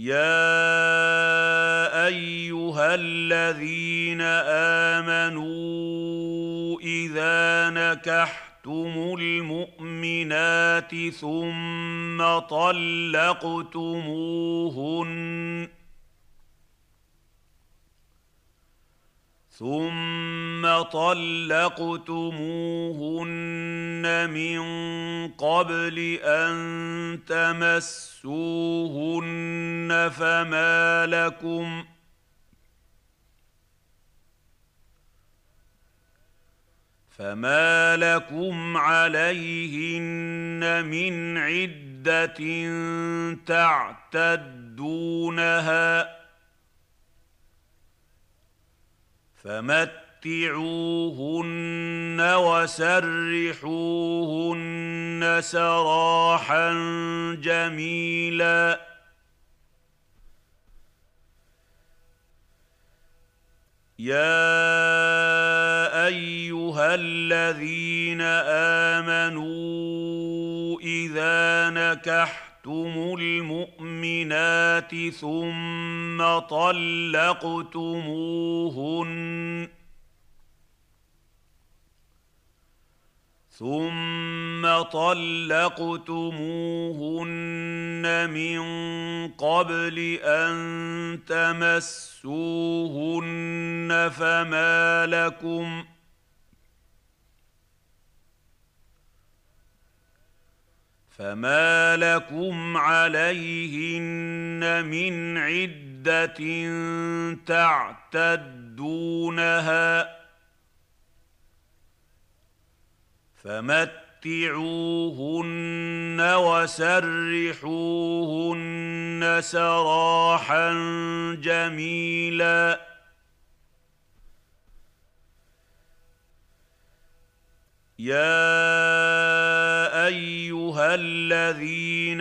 يا ايها الذين امنوا اذا نكحتم المؤمنات ثم طلقتموهن ثم طلقتموهن من قبل أن تمسوهن فما لكم فما لكم عليهن من عدة تعتدونها فمتعوهن وسرحوهن سراحا جميلا. يا أيها الذين آمنوا إذا نكحتم طلقتم المؤمنات ثم طلقتموهن ثم طلقتموهن من قبل ان تمسوهن فما لكم ۖ فما لكم عليهن من عده تعتدونها فمتعوهن وسرحوهن سراحا جميلا يا ايها الذين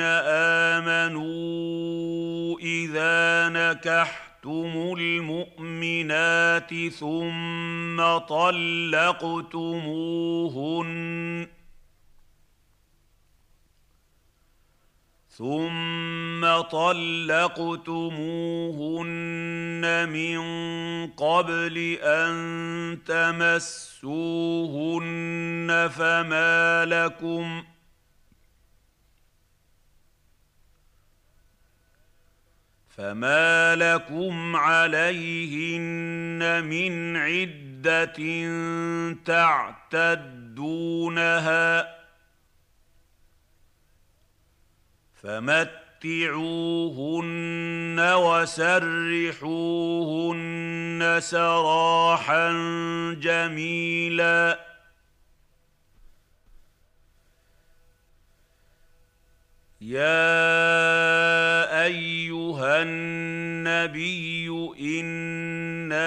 امنوا اذا نكحتم المؤمنات ثم طلقتموهن ثم طلقتموهن من قبل أن تمسوهن فما لكم فما لكم عليهن من عدة تعتدونها فمتعوهن وسرحوهن سراحا جميلا. يا أيها النبي إنا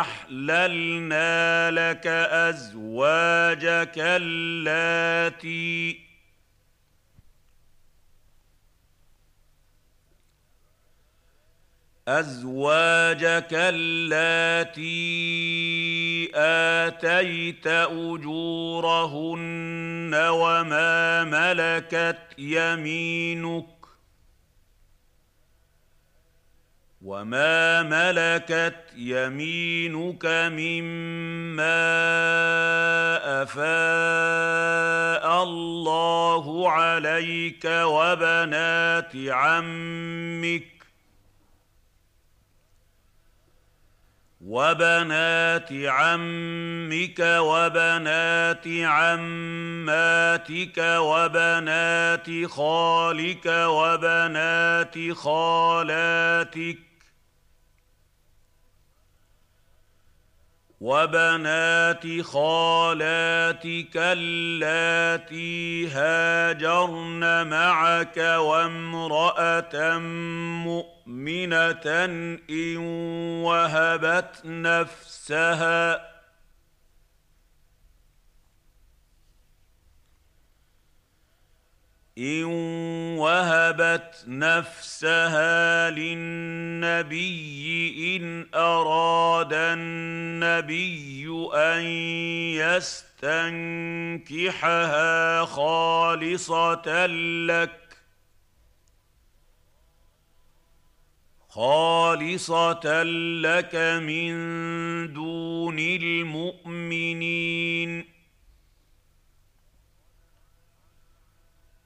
أحللنا لك أزواجك اللاتي أزواجك اللاتي آتيت أجورهن وما ملكت يمينك وما ملكت يمينك مما أفاء الله عليك وبنات عمك وبنات عمك وبنات عماتك وبنات خالك وبنات خالاتك وبنات خالاتك اللاتي هاجرن معك وامرأة مؤمنة إن وهبت نفسها ان وهبت نفسها للنبي ان اراد النبي ان يستنكحها خالصه لك خالصه لك من دون المؤمنين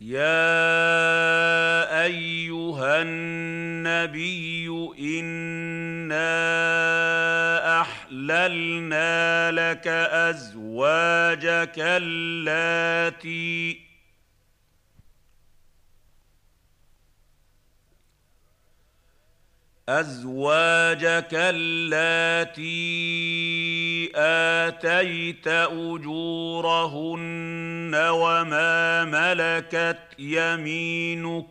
يا ايها النبي انا احللنا لك ازواجك اللاتي أزواجك اللاتي آتيت أجورهن وما ملكت يمينك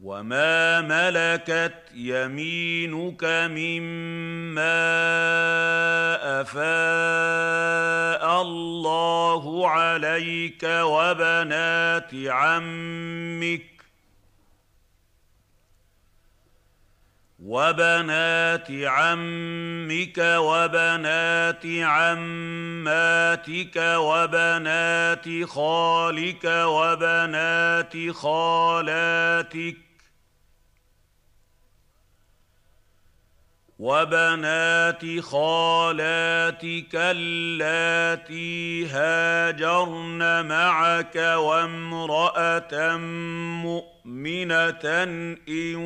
وما ملكت يمينك مما أفاء الله عليك وبنات عمك وبنات عمك وبنات عماتك وبنات خالك وبنات خالاتك وبنات خالاتك اللاتي هاجرن معك وامرأة مؤمنة إن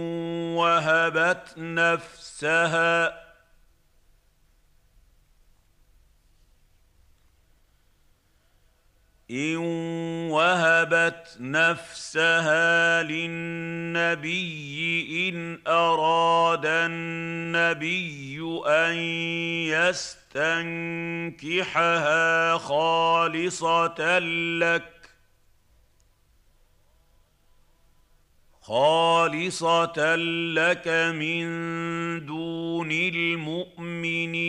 وهبت نفسها ان وهبت نفسها للنبي ان اراد النبي ان يستنكحها خالصه لك خالصه لك من دون المؤمنين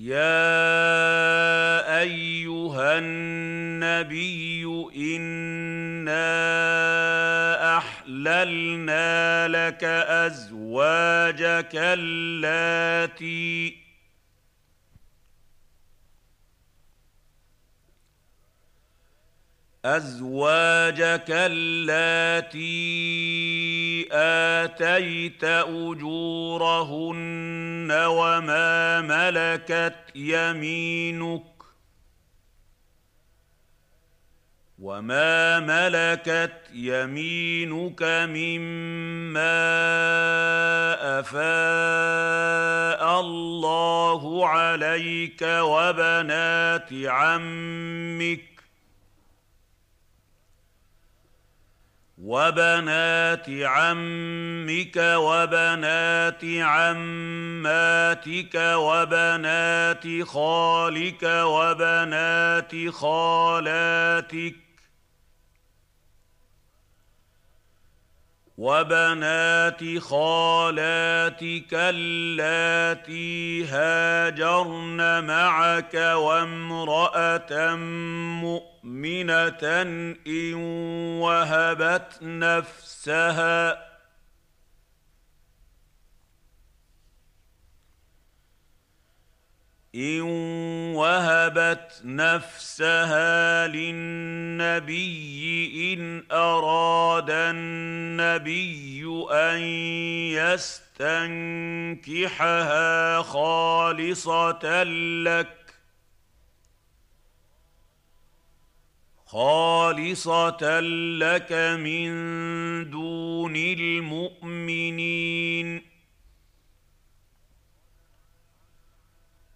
يا ايها النبي انا احللنا لك ازواجك اللاتي أزواجك اللاتي آتيت أجورهن وما ملكت يمينك وما ملكت يمينك مما أفاء الله عليك وبنات عمك وبنات عمك وبنات عماتك وبنات خالك وبنات خالاتك وبنات خالاتك اللاتي هاجرن معك وامرأة مؤمنة إن وهبت نفسها ان وهبت نفسها للنبي ان اراد النبي ان يستنكحها خالصه لك خالصه لك من دون المؤمنين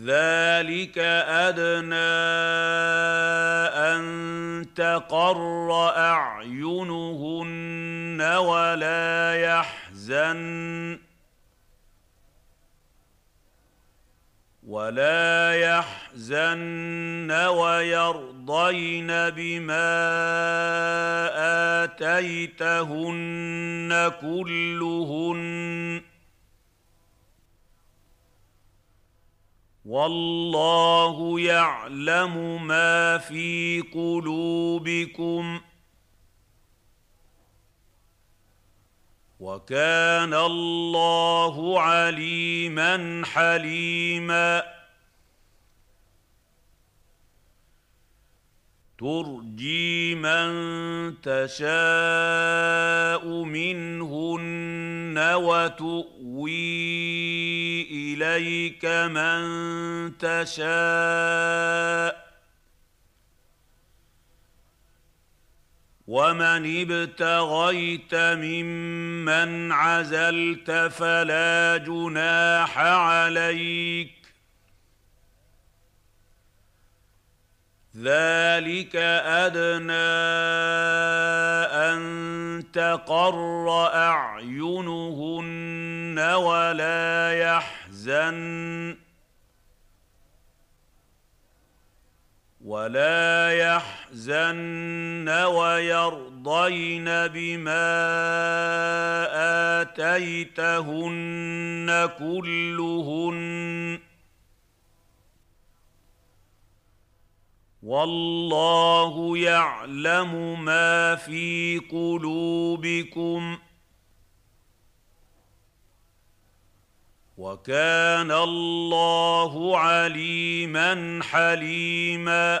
ذلك أدنى أن تقر أعينهن ولا يحزن ولا يحزن ويرضين بما آتيتهن كلهن والله يعلم ما في قلوبكم. وكان الله عليما حليما. ترجي من تشاء منهن وتؤوي إليك من تشاء ومن ابتغيت ممن عزلت فلا جناح عليك ذلك أدنى أن تقر أعينهن ولا يحزن ولا يحزن ويرضين بما آتيتهن كلهن والله يعلم ما في قلوبكم. وكان الله عليما حليما.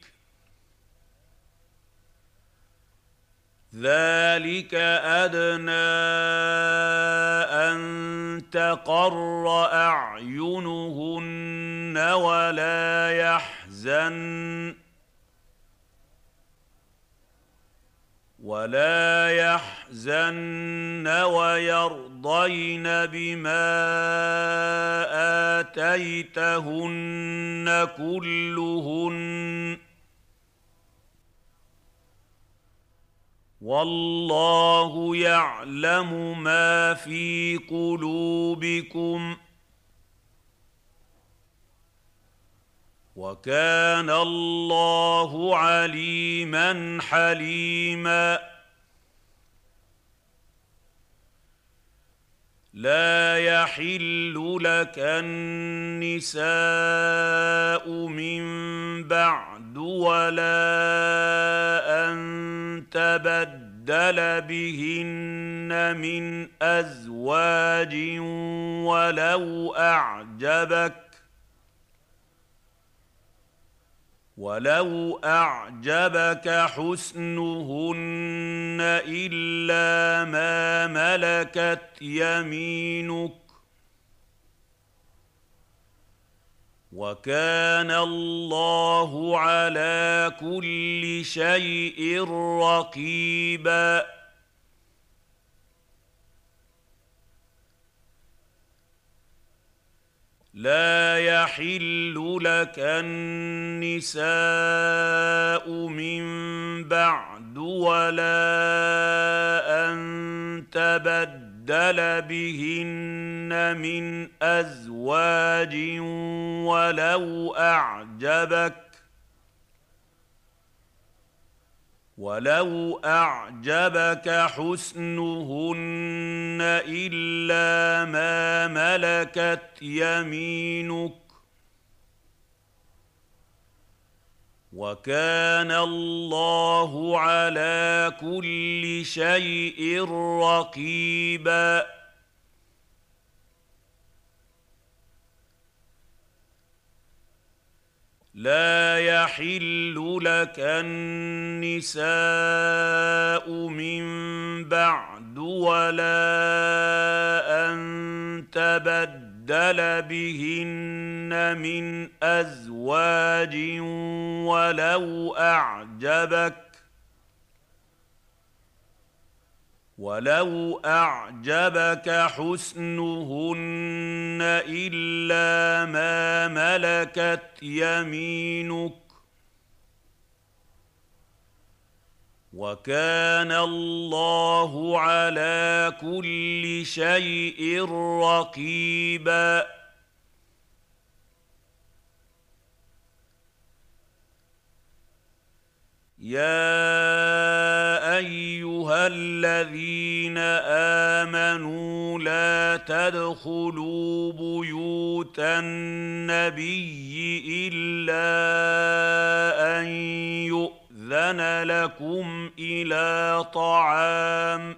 ذلك أدنى أن تقر أعينهن ولا يحزن ولا يحزن ويرضين بما آتيتهن كلهن والله يعلم ما في قلوبكم. وكان الله عليما حليما. لا يحل لك النساء من بعد ولا ان تبدل بهن من ازواج ولو اعجبك ولو اعجبك حسنهن الا ما ملكت يمينك وكان الله على كل شيء رقيبا. لا يحل لك النساء من بعد ولا أن تبدل تبدل بهن من أزواج ولو أعجبك ولو أعجبك حسنهن إلا ما ملكت يمينك وكان الله على كل شيء رقيبا. لا يحل لك النساء من بعد ولا أن تبدل تبدل بهن من أزواج ولو أعجبك ولو أعجبك حسنهن إلا ما ملكت يمينك وكان الله على كل شيء رقيبا. يا أيها الذين آمنوا لا تدخلوا بيوت النبي إلا أن يؤذن لكم إلى طعام.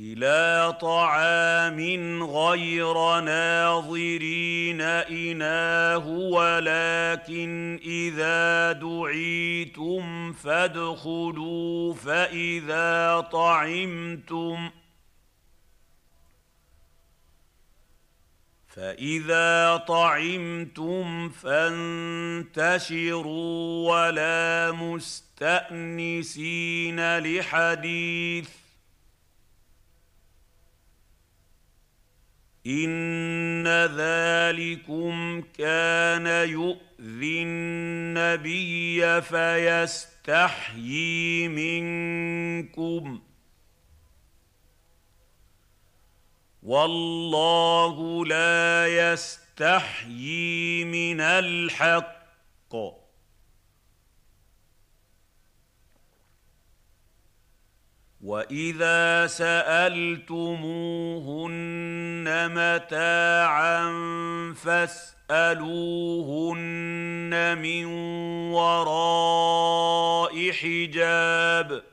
إلى طعام غير ناظرين إناه ولكن إذا دعيتم فادخلوا فإذا طعمتم فإذا طعمتم فانتشروا ولا مستأنسين لحديث إن ذلكم كان يؤذي النبي فيستحيي منكم والله لا يستحيي من الحق. وإذا سألتموهن متاعا فاسألوهن من وراء حجاب.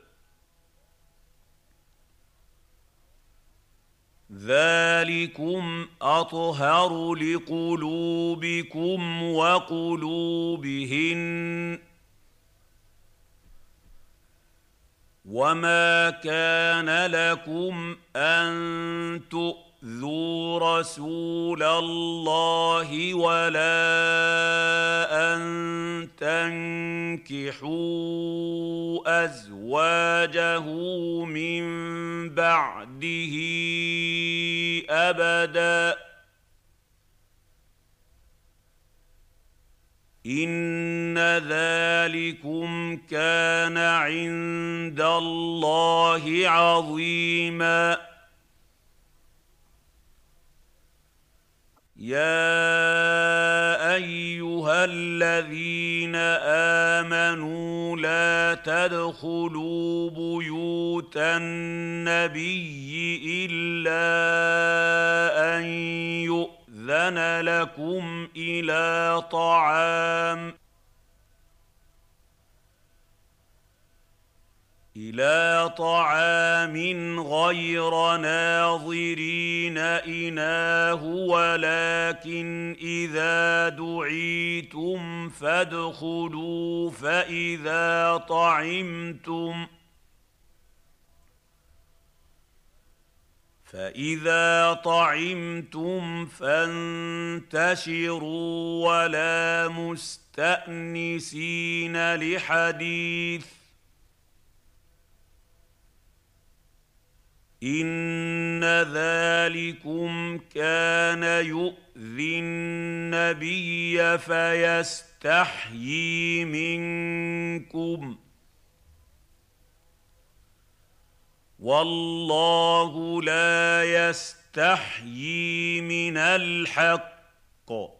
ذلكم أطهر لقلوبكم وقلوبهن وما كان لكم أن تؤذوا رسول الله ولا ان تنكحوا ازواجه من بعده ابدا ان ذلكم كان عند الله عظيما يا ايها الذين امنوا لا تدخلوا بيوت النبي الا ان أذن لكم إلى طعام إلى طعام غير ناظرين إناه ولكن إذا دعيتم فادخلوا فإذا طعمتم ۖ فإذا طعمتم فانتشروا ولا مستأنسين لحديث ان ذلكم كان يؤذي النبي فيستحيي منكم والله لا يستحيي من الحق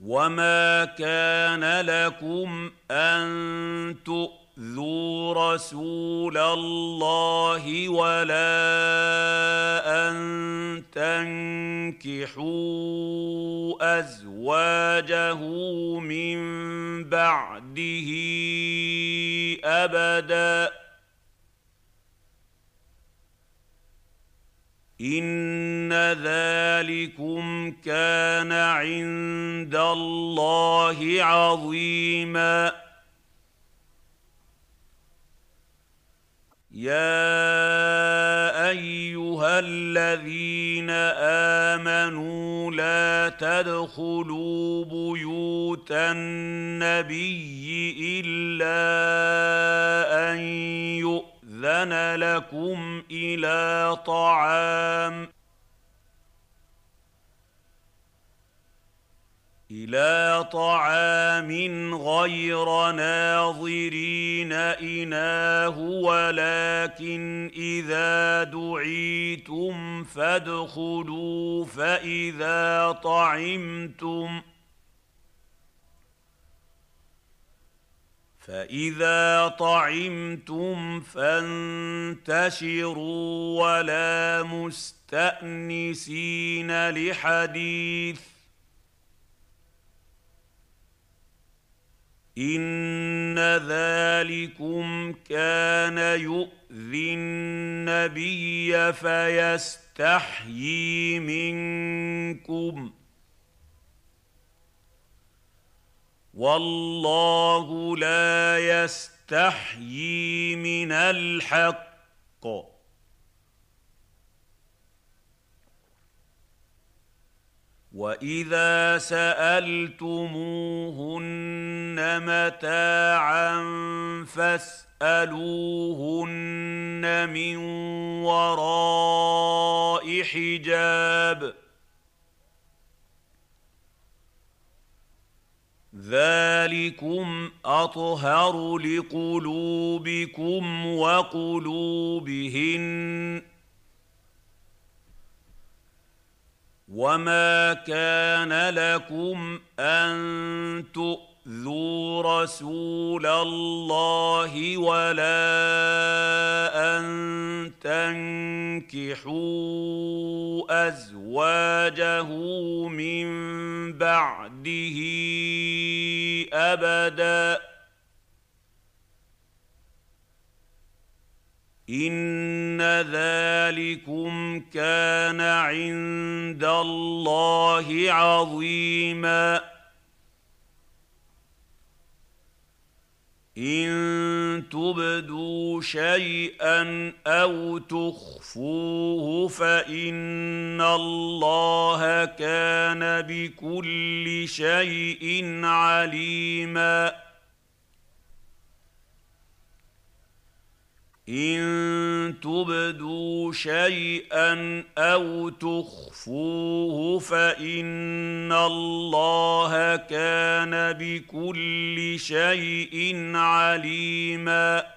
وما كان لكم ان تؤذوا رسول الله ولا ان تنكحوا ازواجه من بعده ابدا ان ذلكم كان عند الله عظيما. يا ايها الذين امنوا لا تدخلوا بيوت النبي الا ان يؤذن لكم إلى طعام. إلى طعام غير ناظرين إناه ولكن إذا دعيتم فادخلوا فإذا طعمتم فإذا طعمتم فانتشروا ولا مستأنسين لحديث إن ذلكم كان يؤذي النبي فيستحيي منكم والله لا يستحيي من الحق. وإذا سألتموهن متاعا فاسألوهن من وراء حجاب. ذلكم اطهر لقلوبكم وقلوبهن وما كان لكم ان تؤذوا رسول الله ولا ان تنكحوا ازواجه من بعده ابدا ان ذلكم كان عند الله عظيما إن تبدوا شيئا أو تخفوه فإن الله كان بكل شيء عليما إن تبدوا شيئا أو تخفوه فإن الله كان بكل شيء عليما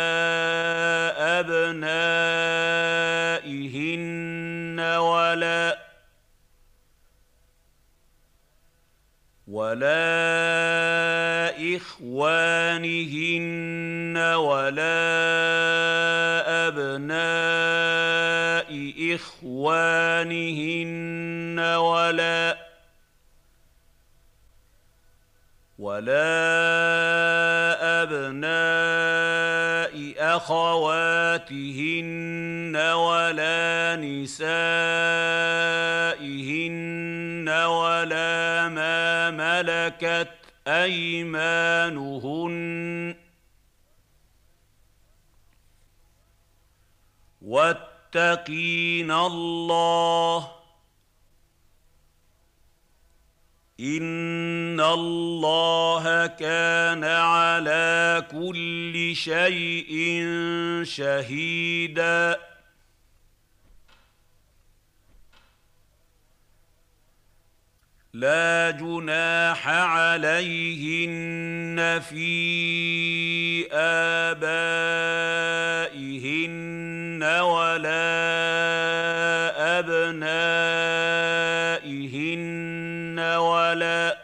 ولا إخوانهن ولا أبناء إخوانهن ولا ولا أبناء أخواتهن ولا نسائهن ولا ما ملكت أيمانهن. واتقين الله. إن الله كان على كل شيء شهيدا. لا جناح عليهن في آبائهن ولا أبنائهن ولا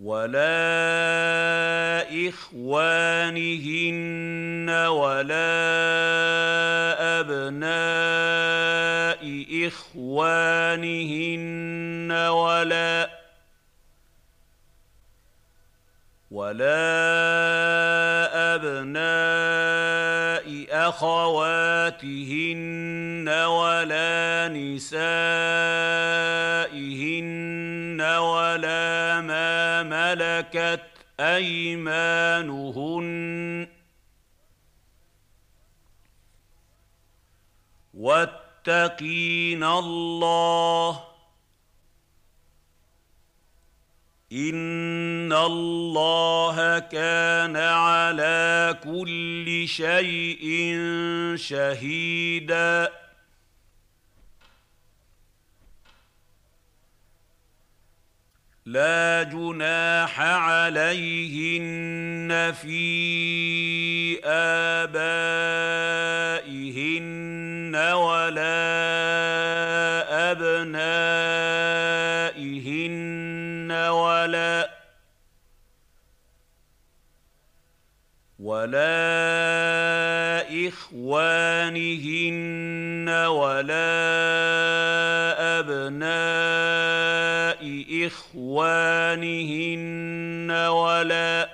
ولا إخوانهن ولا ابناء اخوانهن ولا ولا أبناء أخواتهن ولا نسائهن ولا ما ملكت أيمانهن واتقين الله إن الله كان على كل شيء شهيدا لا جناح عليهن في آبائهن ولا أبنائهن ولا ولا إخوانهن ولا أبناء إخوانهن ولا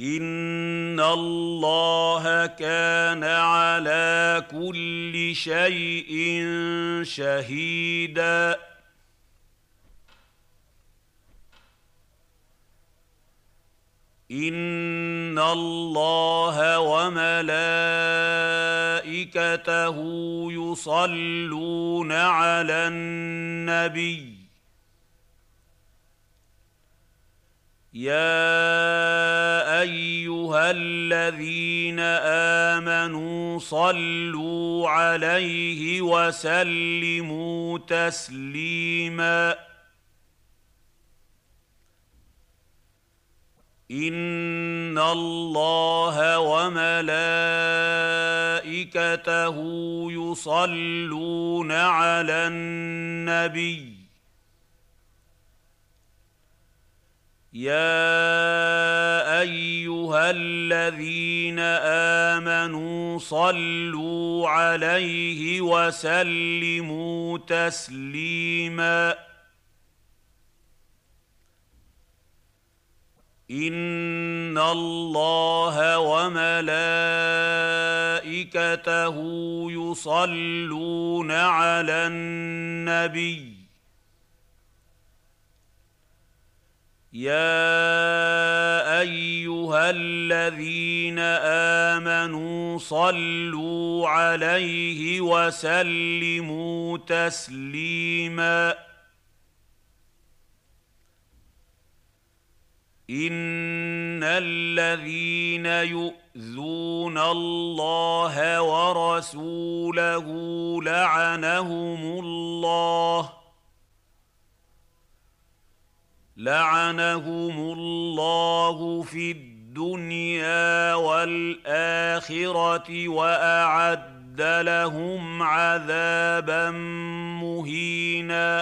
ان الله كان على كل شيء شهيدا. ان الله وملائكته يصلون على النبي يا ايها الذين امنوا صلوا عليه وسلموا تسليما ان الله وملائكته يصلون على النبي يا ايها الذين امنوا صلوا عليه وسلموا تسليما ان الله وملائكته يصلون على النبي يا ايها الذين امنوا صلوا عليه وسلموا تسليما ان الذين يؤذون الله ورسوله لعنهم الله لعنهم الله في الدنيا والآخرة وأعد لهم عذابا مهينا.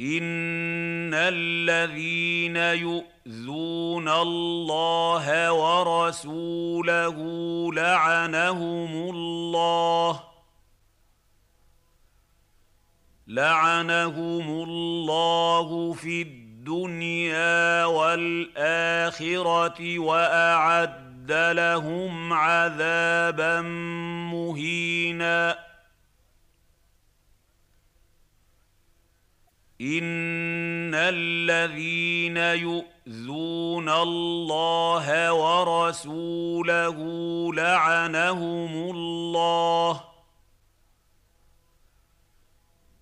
إن الذين يؤذون الله ورسوله لعنهم الله لعنهم الله في الدنيا والآخرة وأعد لهم عذابا مهينا. إن الذين يؤذون الله ورسوله لعنهم الله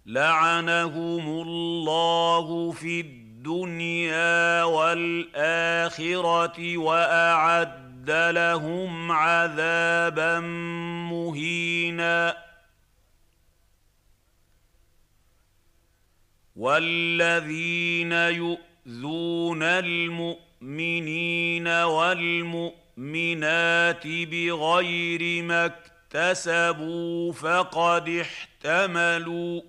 لعنهم الله في الدنيا والآخرة وأعد لهم عذابا مهينا. والذين يؤذون المؤمنين والمؤمنات بغير ما اكتسبوا فقد احتملوا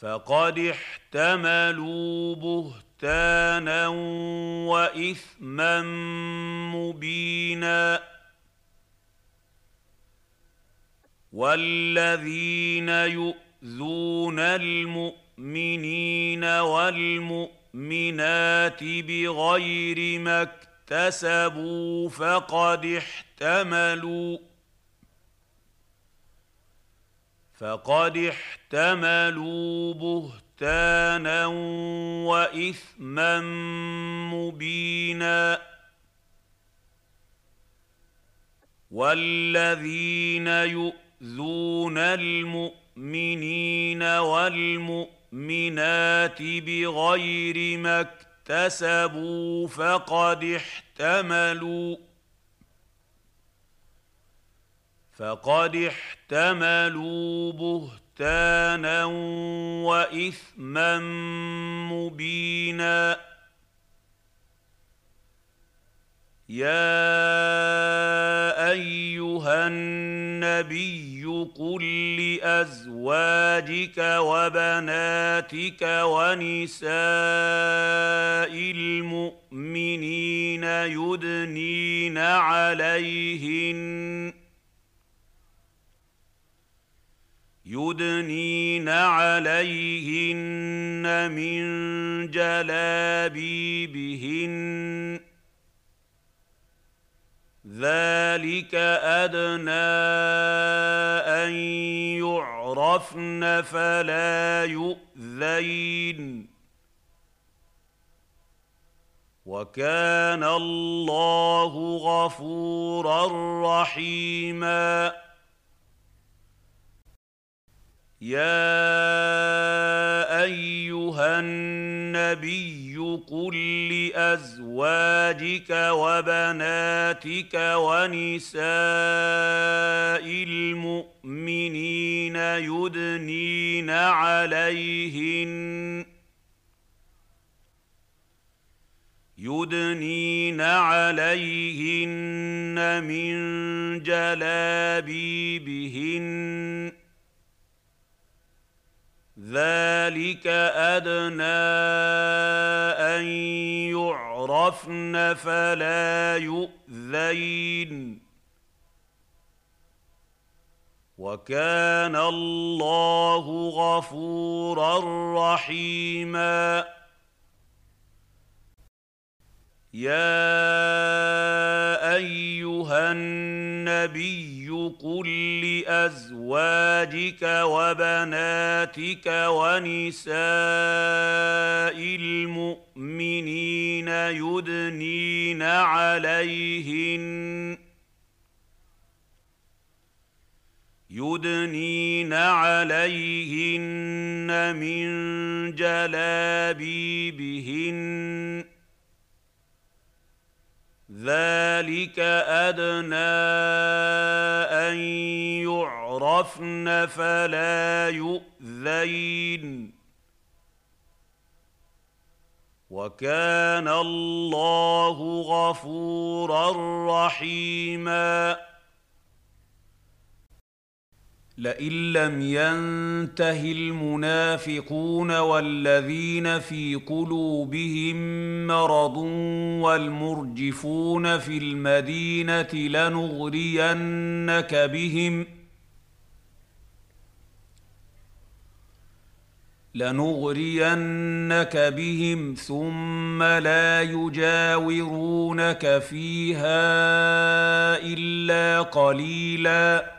فقد احتملوا بهتانا وإثما مبينا. والذين يؤذون المؤمنين والمؤمنات بغير ما اكتسبوا فقد احتملوا. فقد احتملوا بهتانا وإثما مبينا. والذين يؤذون المؤمنين والمؤمنات بغير ما اكتسبوا فقد احتملوا. فقد احتملوا بهتانا وإثما مبينا. يا أيها النبي قل لأزواجك وبناتك ونساء المؤمنين يدنين عليهن يدنين عليهن من جلابيبهن ذلك ادنى ان يعرفن فلا يؤذين وكان الله غفورا رحيما يا ايها النبي قل لازواجك وبناتك ونساء المؤمنين يدنين عليهن يدنين عليهن من جلابيبهن ذلك أدنى أن يعرفن فلا يؤذين. وكان الله غفورا رحيما. يا ايها النبي قل لازواجك وبناتك ونساء المؤمنين يدنين عليهن يدنين عليهن من جلابيبهن ذلك أدنى أن يعرفن فلا يؤذين. وكان الله غفورا رحيما. لئن لم ينته المنافقون والذين في قلوبهم مرض والمرجفون في المدينة لنغرينك بهم لنغرينك بهم ثم لا يجاورونك فيها إلا قليلا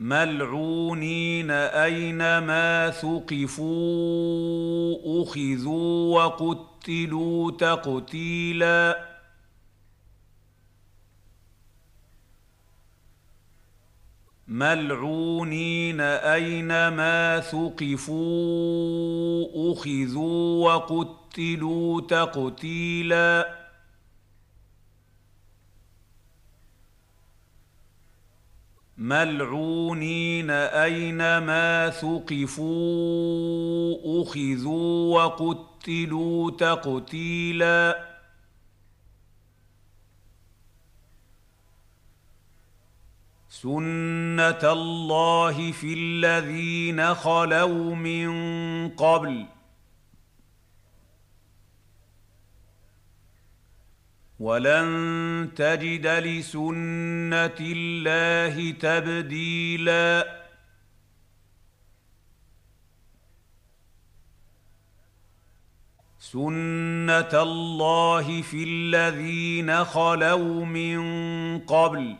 ملعونين أينما ثقفوا أخذوا وقتلوا تقتيلا. ملعونين أينما ثقفوا أخذوا وقتلوا تقتيلا. ملعونين أينما ثقفوا أخذوا وقتلوا تقتيلا. سنة الله في الذين خلوا من قبل ولن تجد لسنة الله تبديلا. سنة الله في الذين خلوا من قبل.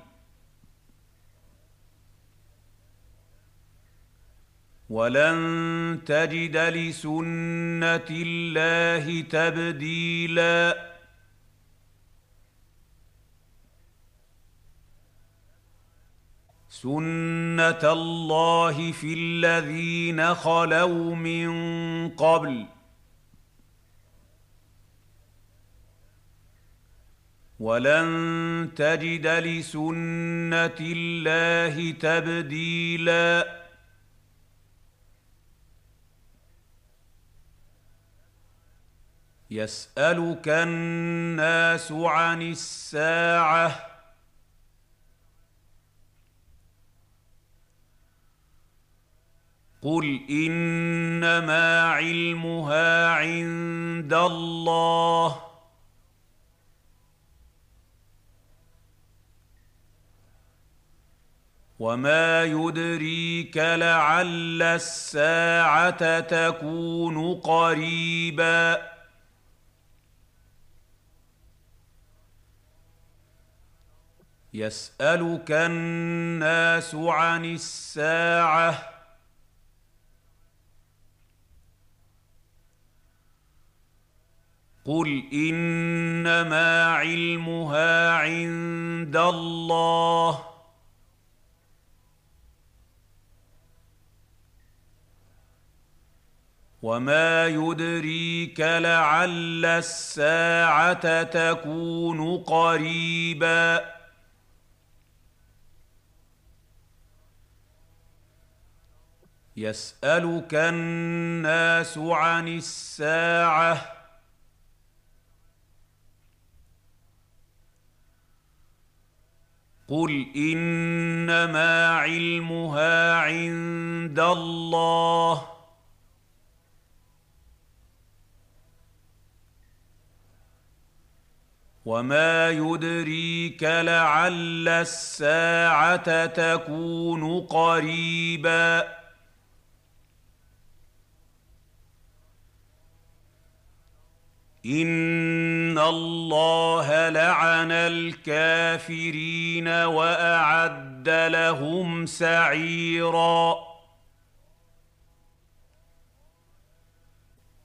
ولن تجد لسنة الله تبديلا. سنه الله في الذين خلوا من قبل ولن تجد لسنه الله تبديلا يسالك الناس عن الساعة قل انما علمها عند الله وما يدريك لعل الساعة تكون قريبا يسالك الناس عن الساعة قل انما علمها عند الله وما يدريك لعل الساعة تكون قريبا يسالك الناس عن الساعة قل انما علمها عند الله وما يدريك لعل الساعة تكون قريبا ان الله لعن الكافرين واعد لهم سعيرا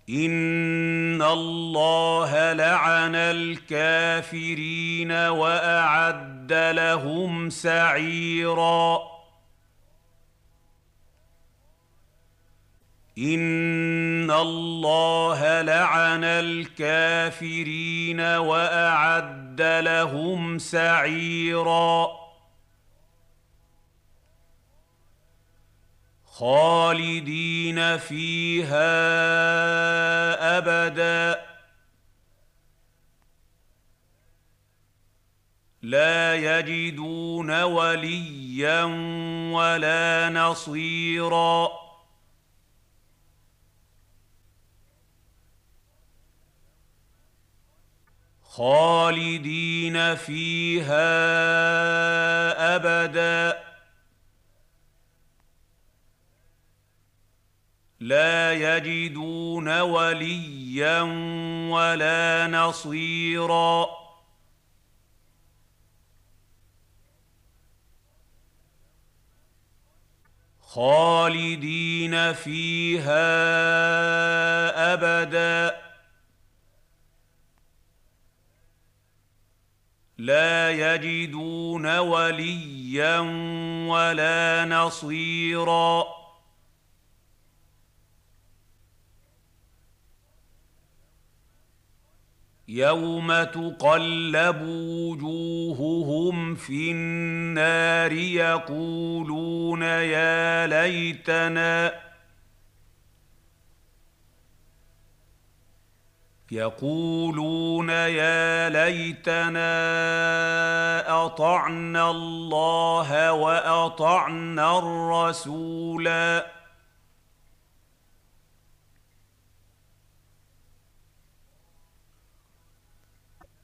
ان الله لعن الكافرين واعد لهم سعيرا ان الله لعن الكافرين واعد لهم سعيرا خالدين فيها ابدا لا يجدون وليا ولا نصيرا خالدين فيها أبدا. لا يجدون وليا ولا نصيرا. خالدين فيها أبدا. لا يجدون وليا ولا نصيرا. يوم تقلب وجوههم في النار يقولون يا ليتنا يقولون يا ليتنا أطعنا الله وأطعنا الرسولا.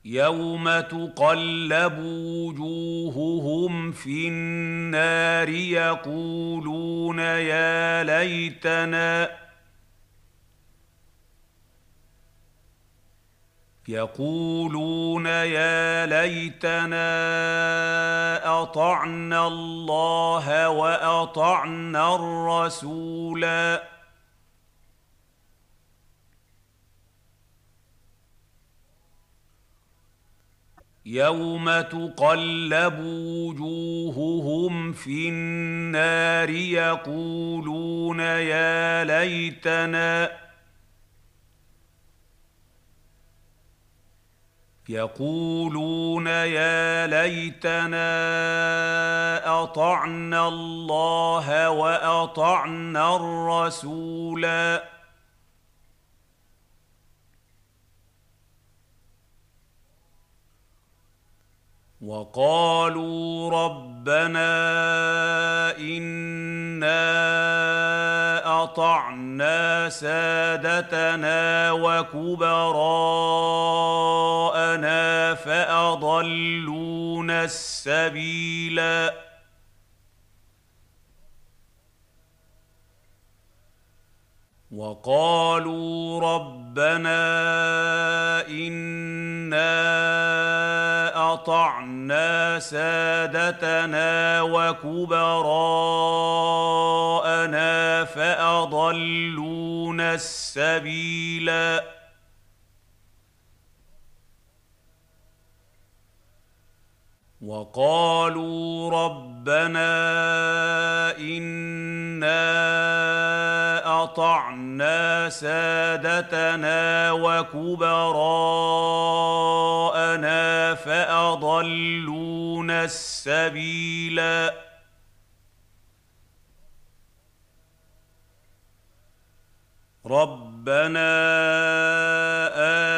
يوم تقلب وجوههم في النار يقولون يا ليتنا يقولون يا ليتنا أطعنا الله وأطعنا الرسولا. يوم تقلب وجوههم في النار يقولون يا ليتنا يقولون يا ليتنا أطعنا الله وأطعنا الرسولا. وقالوا ربنا إنا أطعنا سادتنا وكبراءنا فأضلونا السبيلا وقالوا ربنا إنا أطعنا سادتنا وكبراءنا فأضلونا السبيلا وقالوا ربنا إنا أطعنا سادتنا وكبراءنا فأضلونا السبيلا ربنا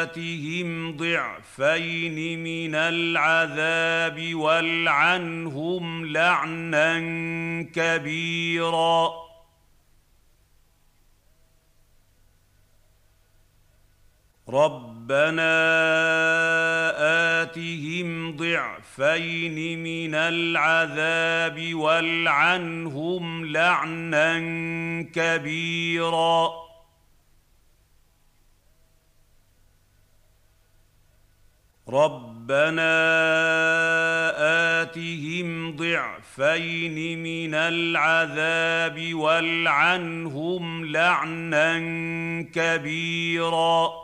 آتهم ضعفين من العذاب والعنهم لعنا كبيرا. ربنا آتهم ضعفين من العذاب والعنهم لعنا كبيرا. ربنا آتهم ضعفين من العذاب والعنهم لعنا كبيرا.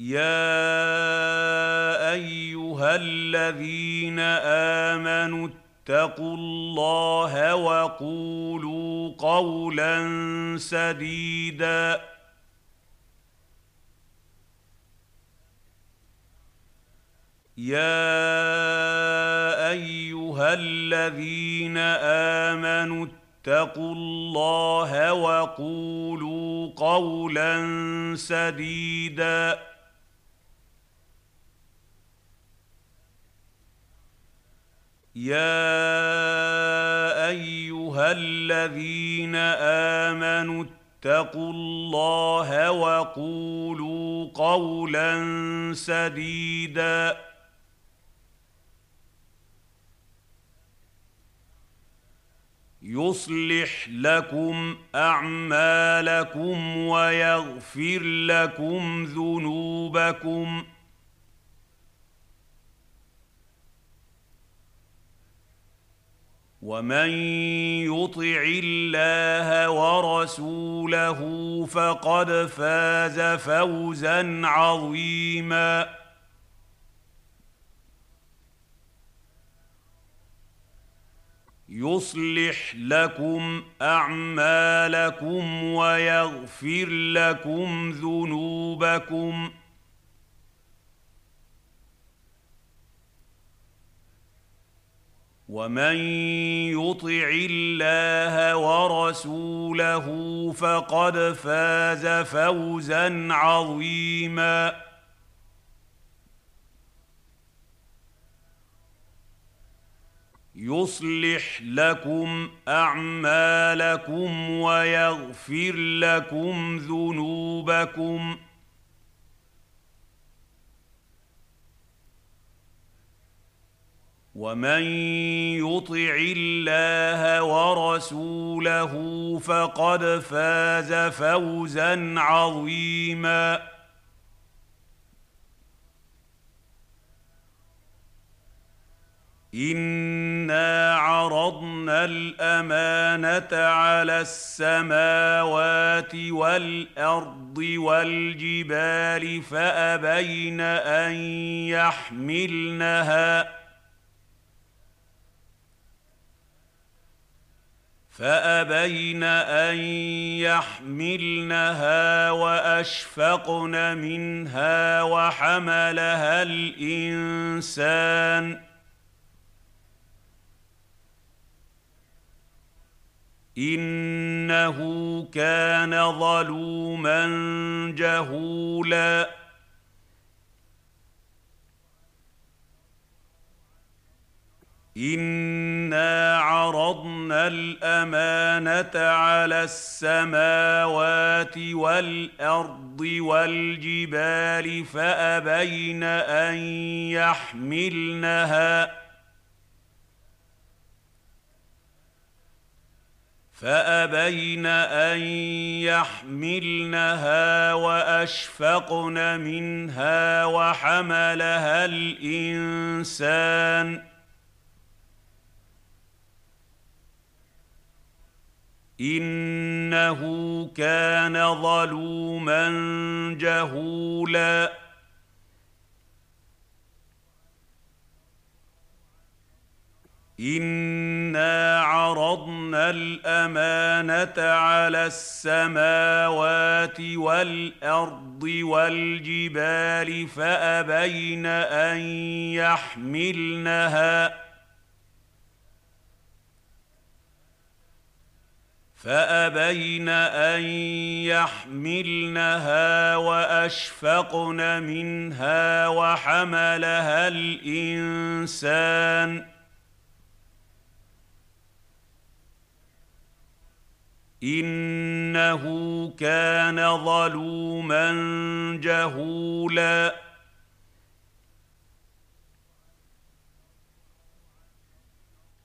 يا ايها الذين امنوا اتقوا الله وقولوا قولا سديدا يا ايها الذين امنوا اتقوا الله وقولوا قولا سديدا يا ايها الذين امنوا اتقوا الله وقولوا قولا سديدا يصلح لكم اعمالكم ويغفر لكم ذنوبكم ومن يطع الله ورسوله فقد فاز فوزا عظيما يصلح لكم اعمالكم ويغفر لكم ذنوبكم ومن يطع الله ورسوله فقد فاز فوزا عظيما يصلح لكم اعمالكم ويغفر لكم ذنوبكم ومن يطع الله ورسوله فقد فاز فوزا عظيما انا عرضنا الامانه على السماوات والارض والجبال فابين ان يحملنها فأبين أن يحملنها وأشفقن منها وحملها الإنسان. إنه كان ظلوما جهولا. انا عرضنا الامانه على السماوات والارض والجبال فابين ان يحملنها فابين ان يحملنها واشفقن منها وحملها الانسان إنه كان ظلوما جهولا. إنا عرضنا الأمانة على السماوات والأرض والجبال فأبين أن يحملنها. فأبين أن يحملنها وأشفقن منها وحملها الإنسان. إنه كان ظلوما جهولا.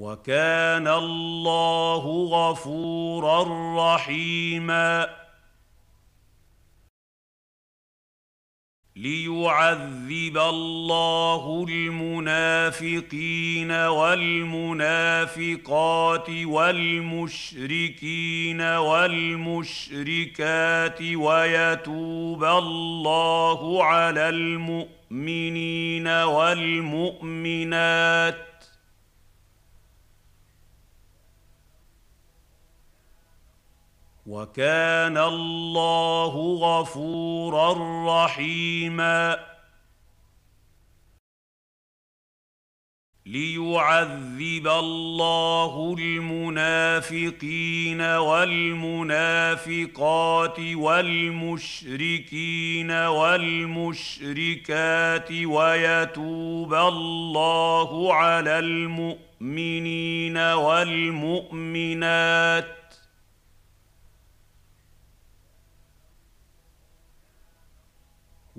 وكان الله غفورا رحيما. ليعذب الله المنافقين والمنافقات والمشركين والمشركات ويتوب الله على المؤمنين والمؤمنات. وكان الله غفورا رحيما. ليعذب الله المنافقين والمنافقات والمشركين والمشركات ويتوب الله على المؤمنين والمؤمنات.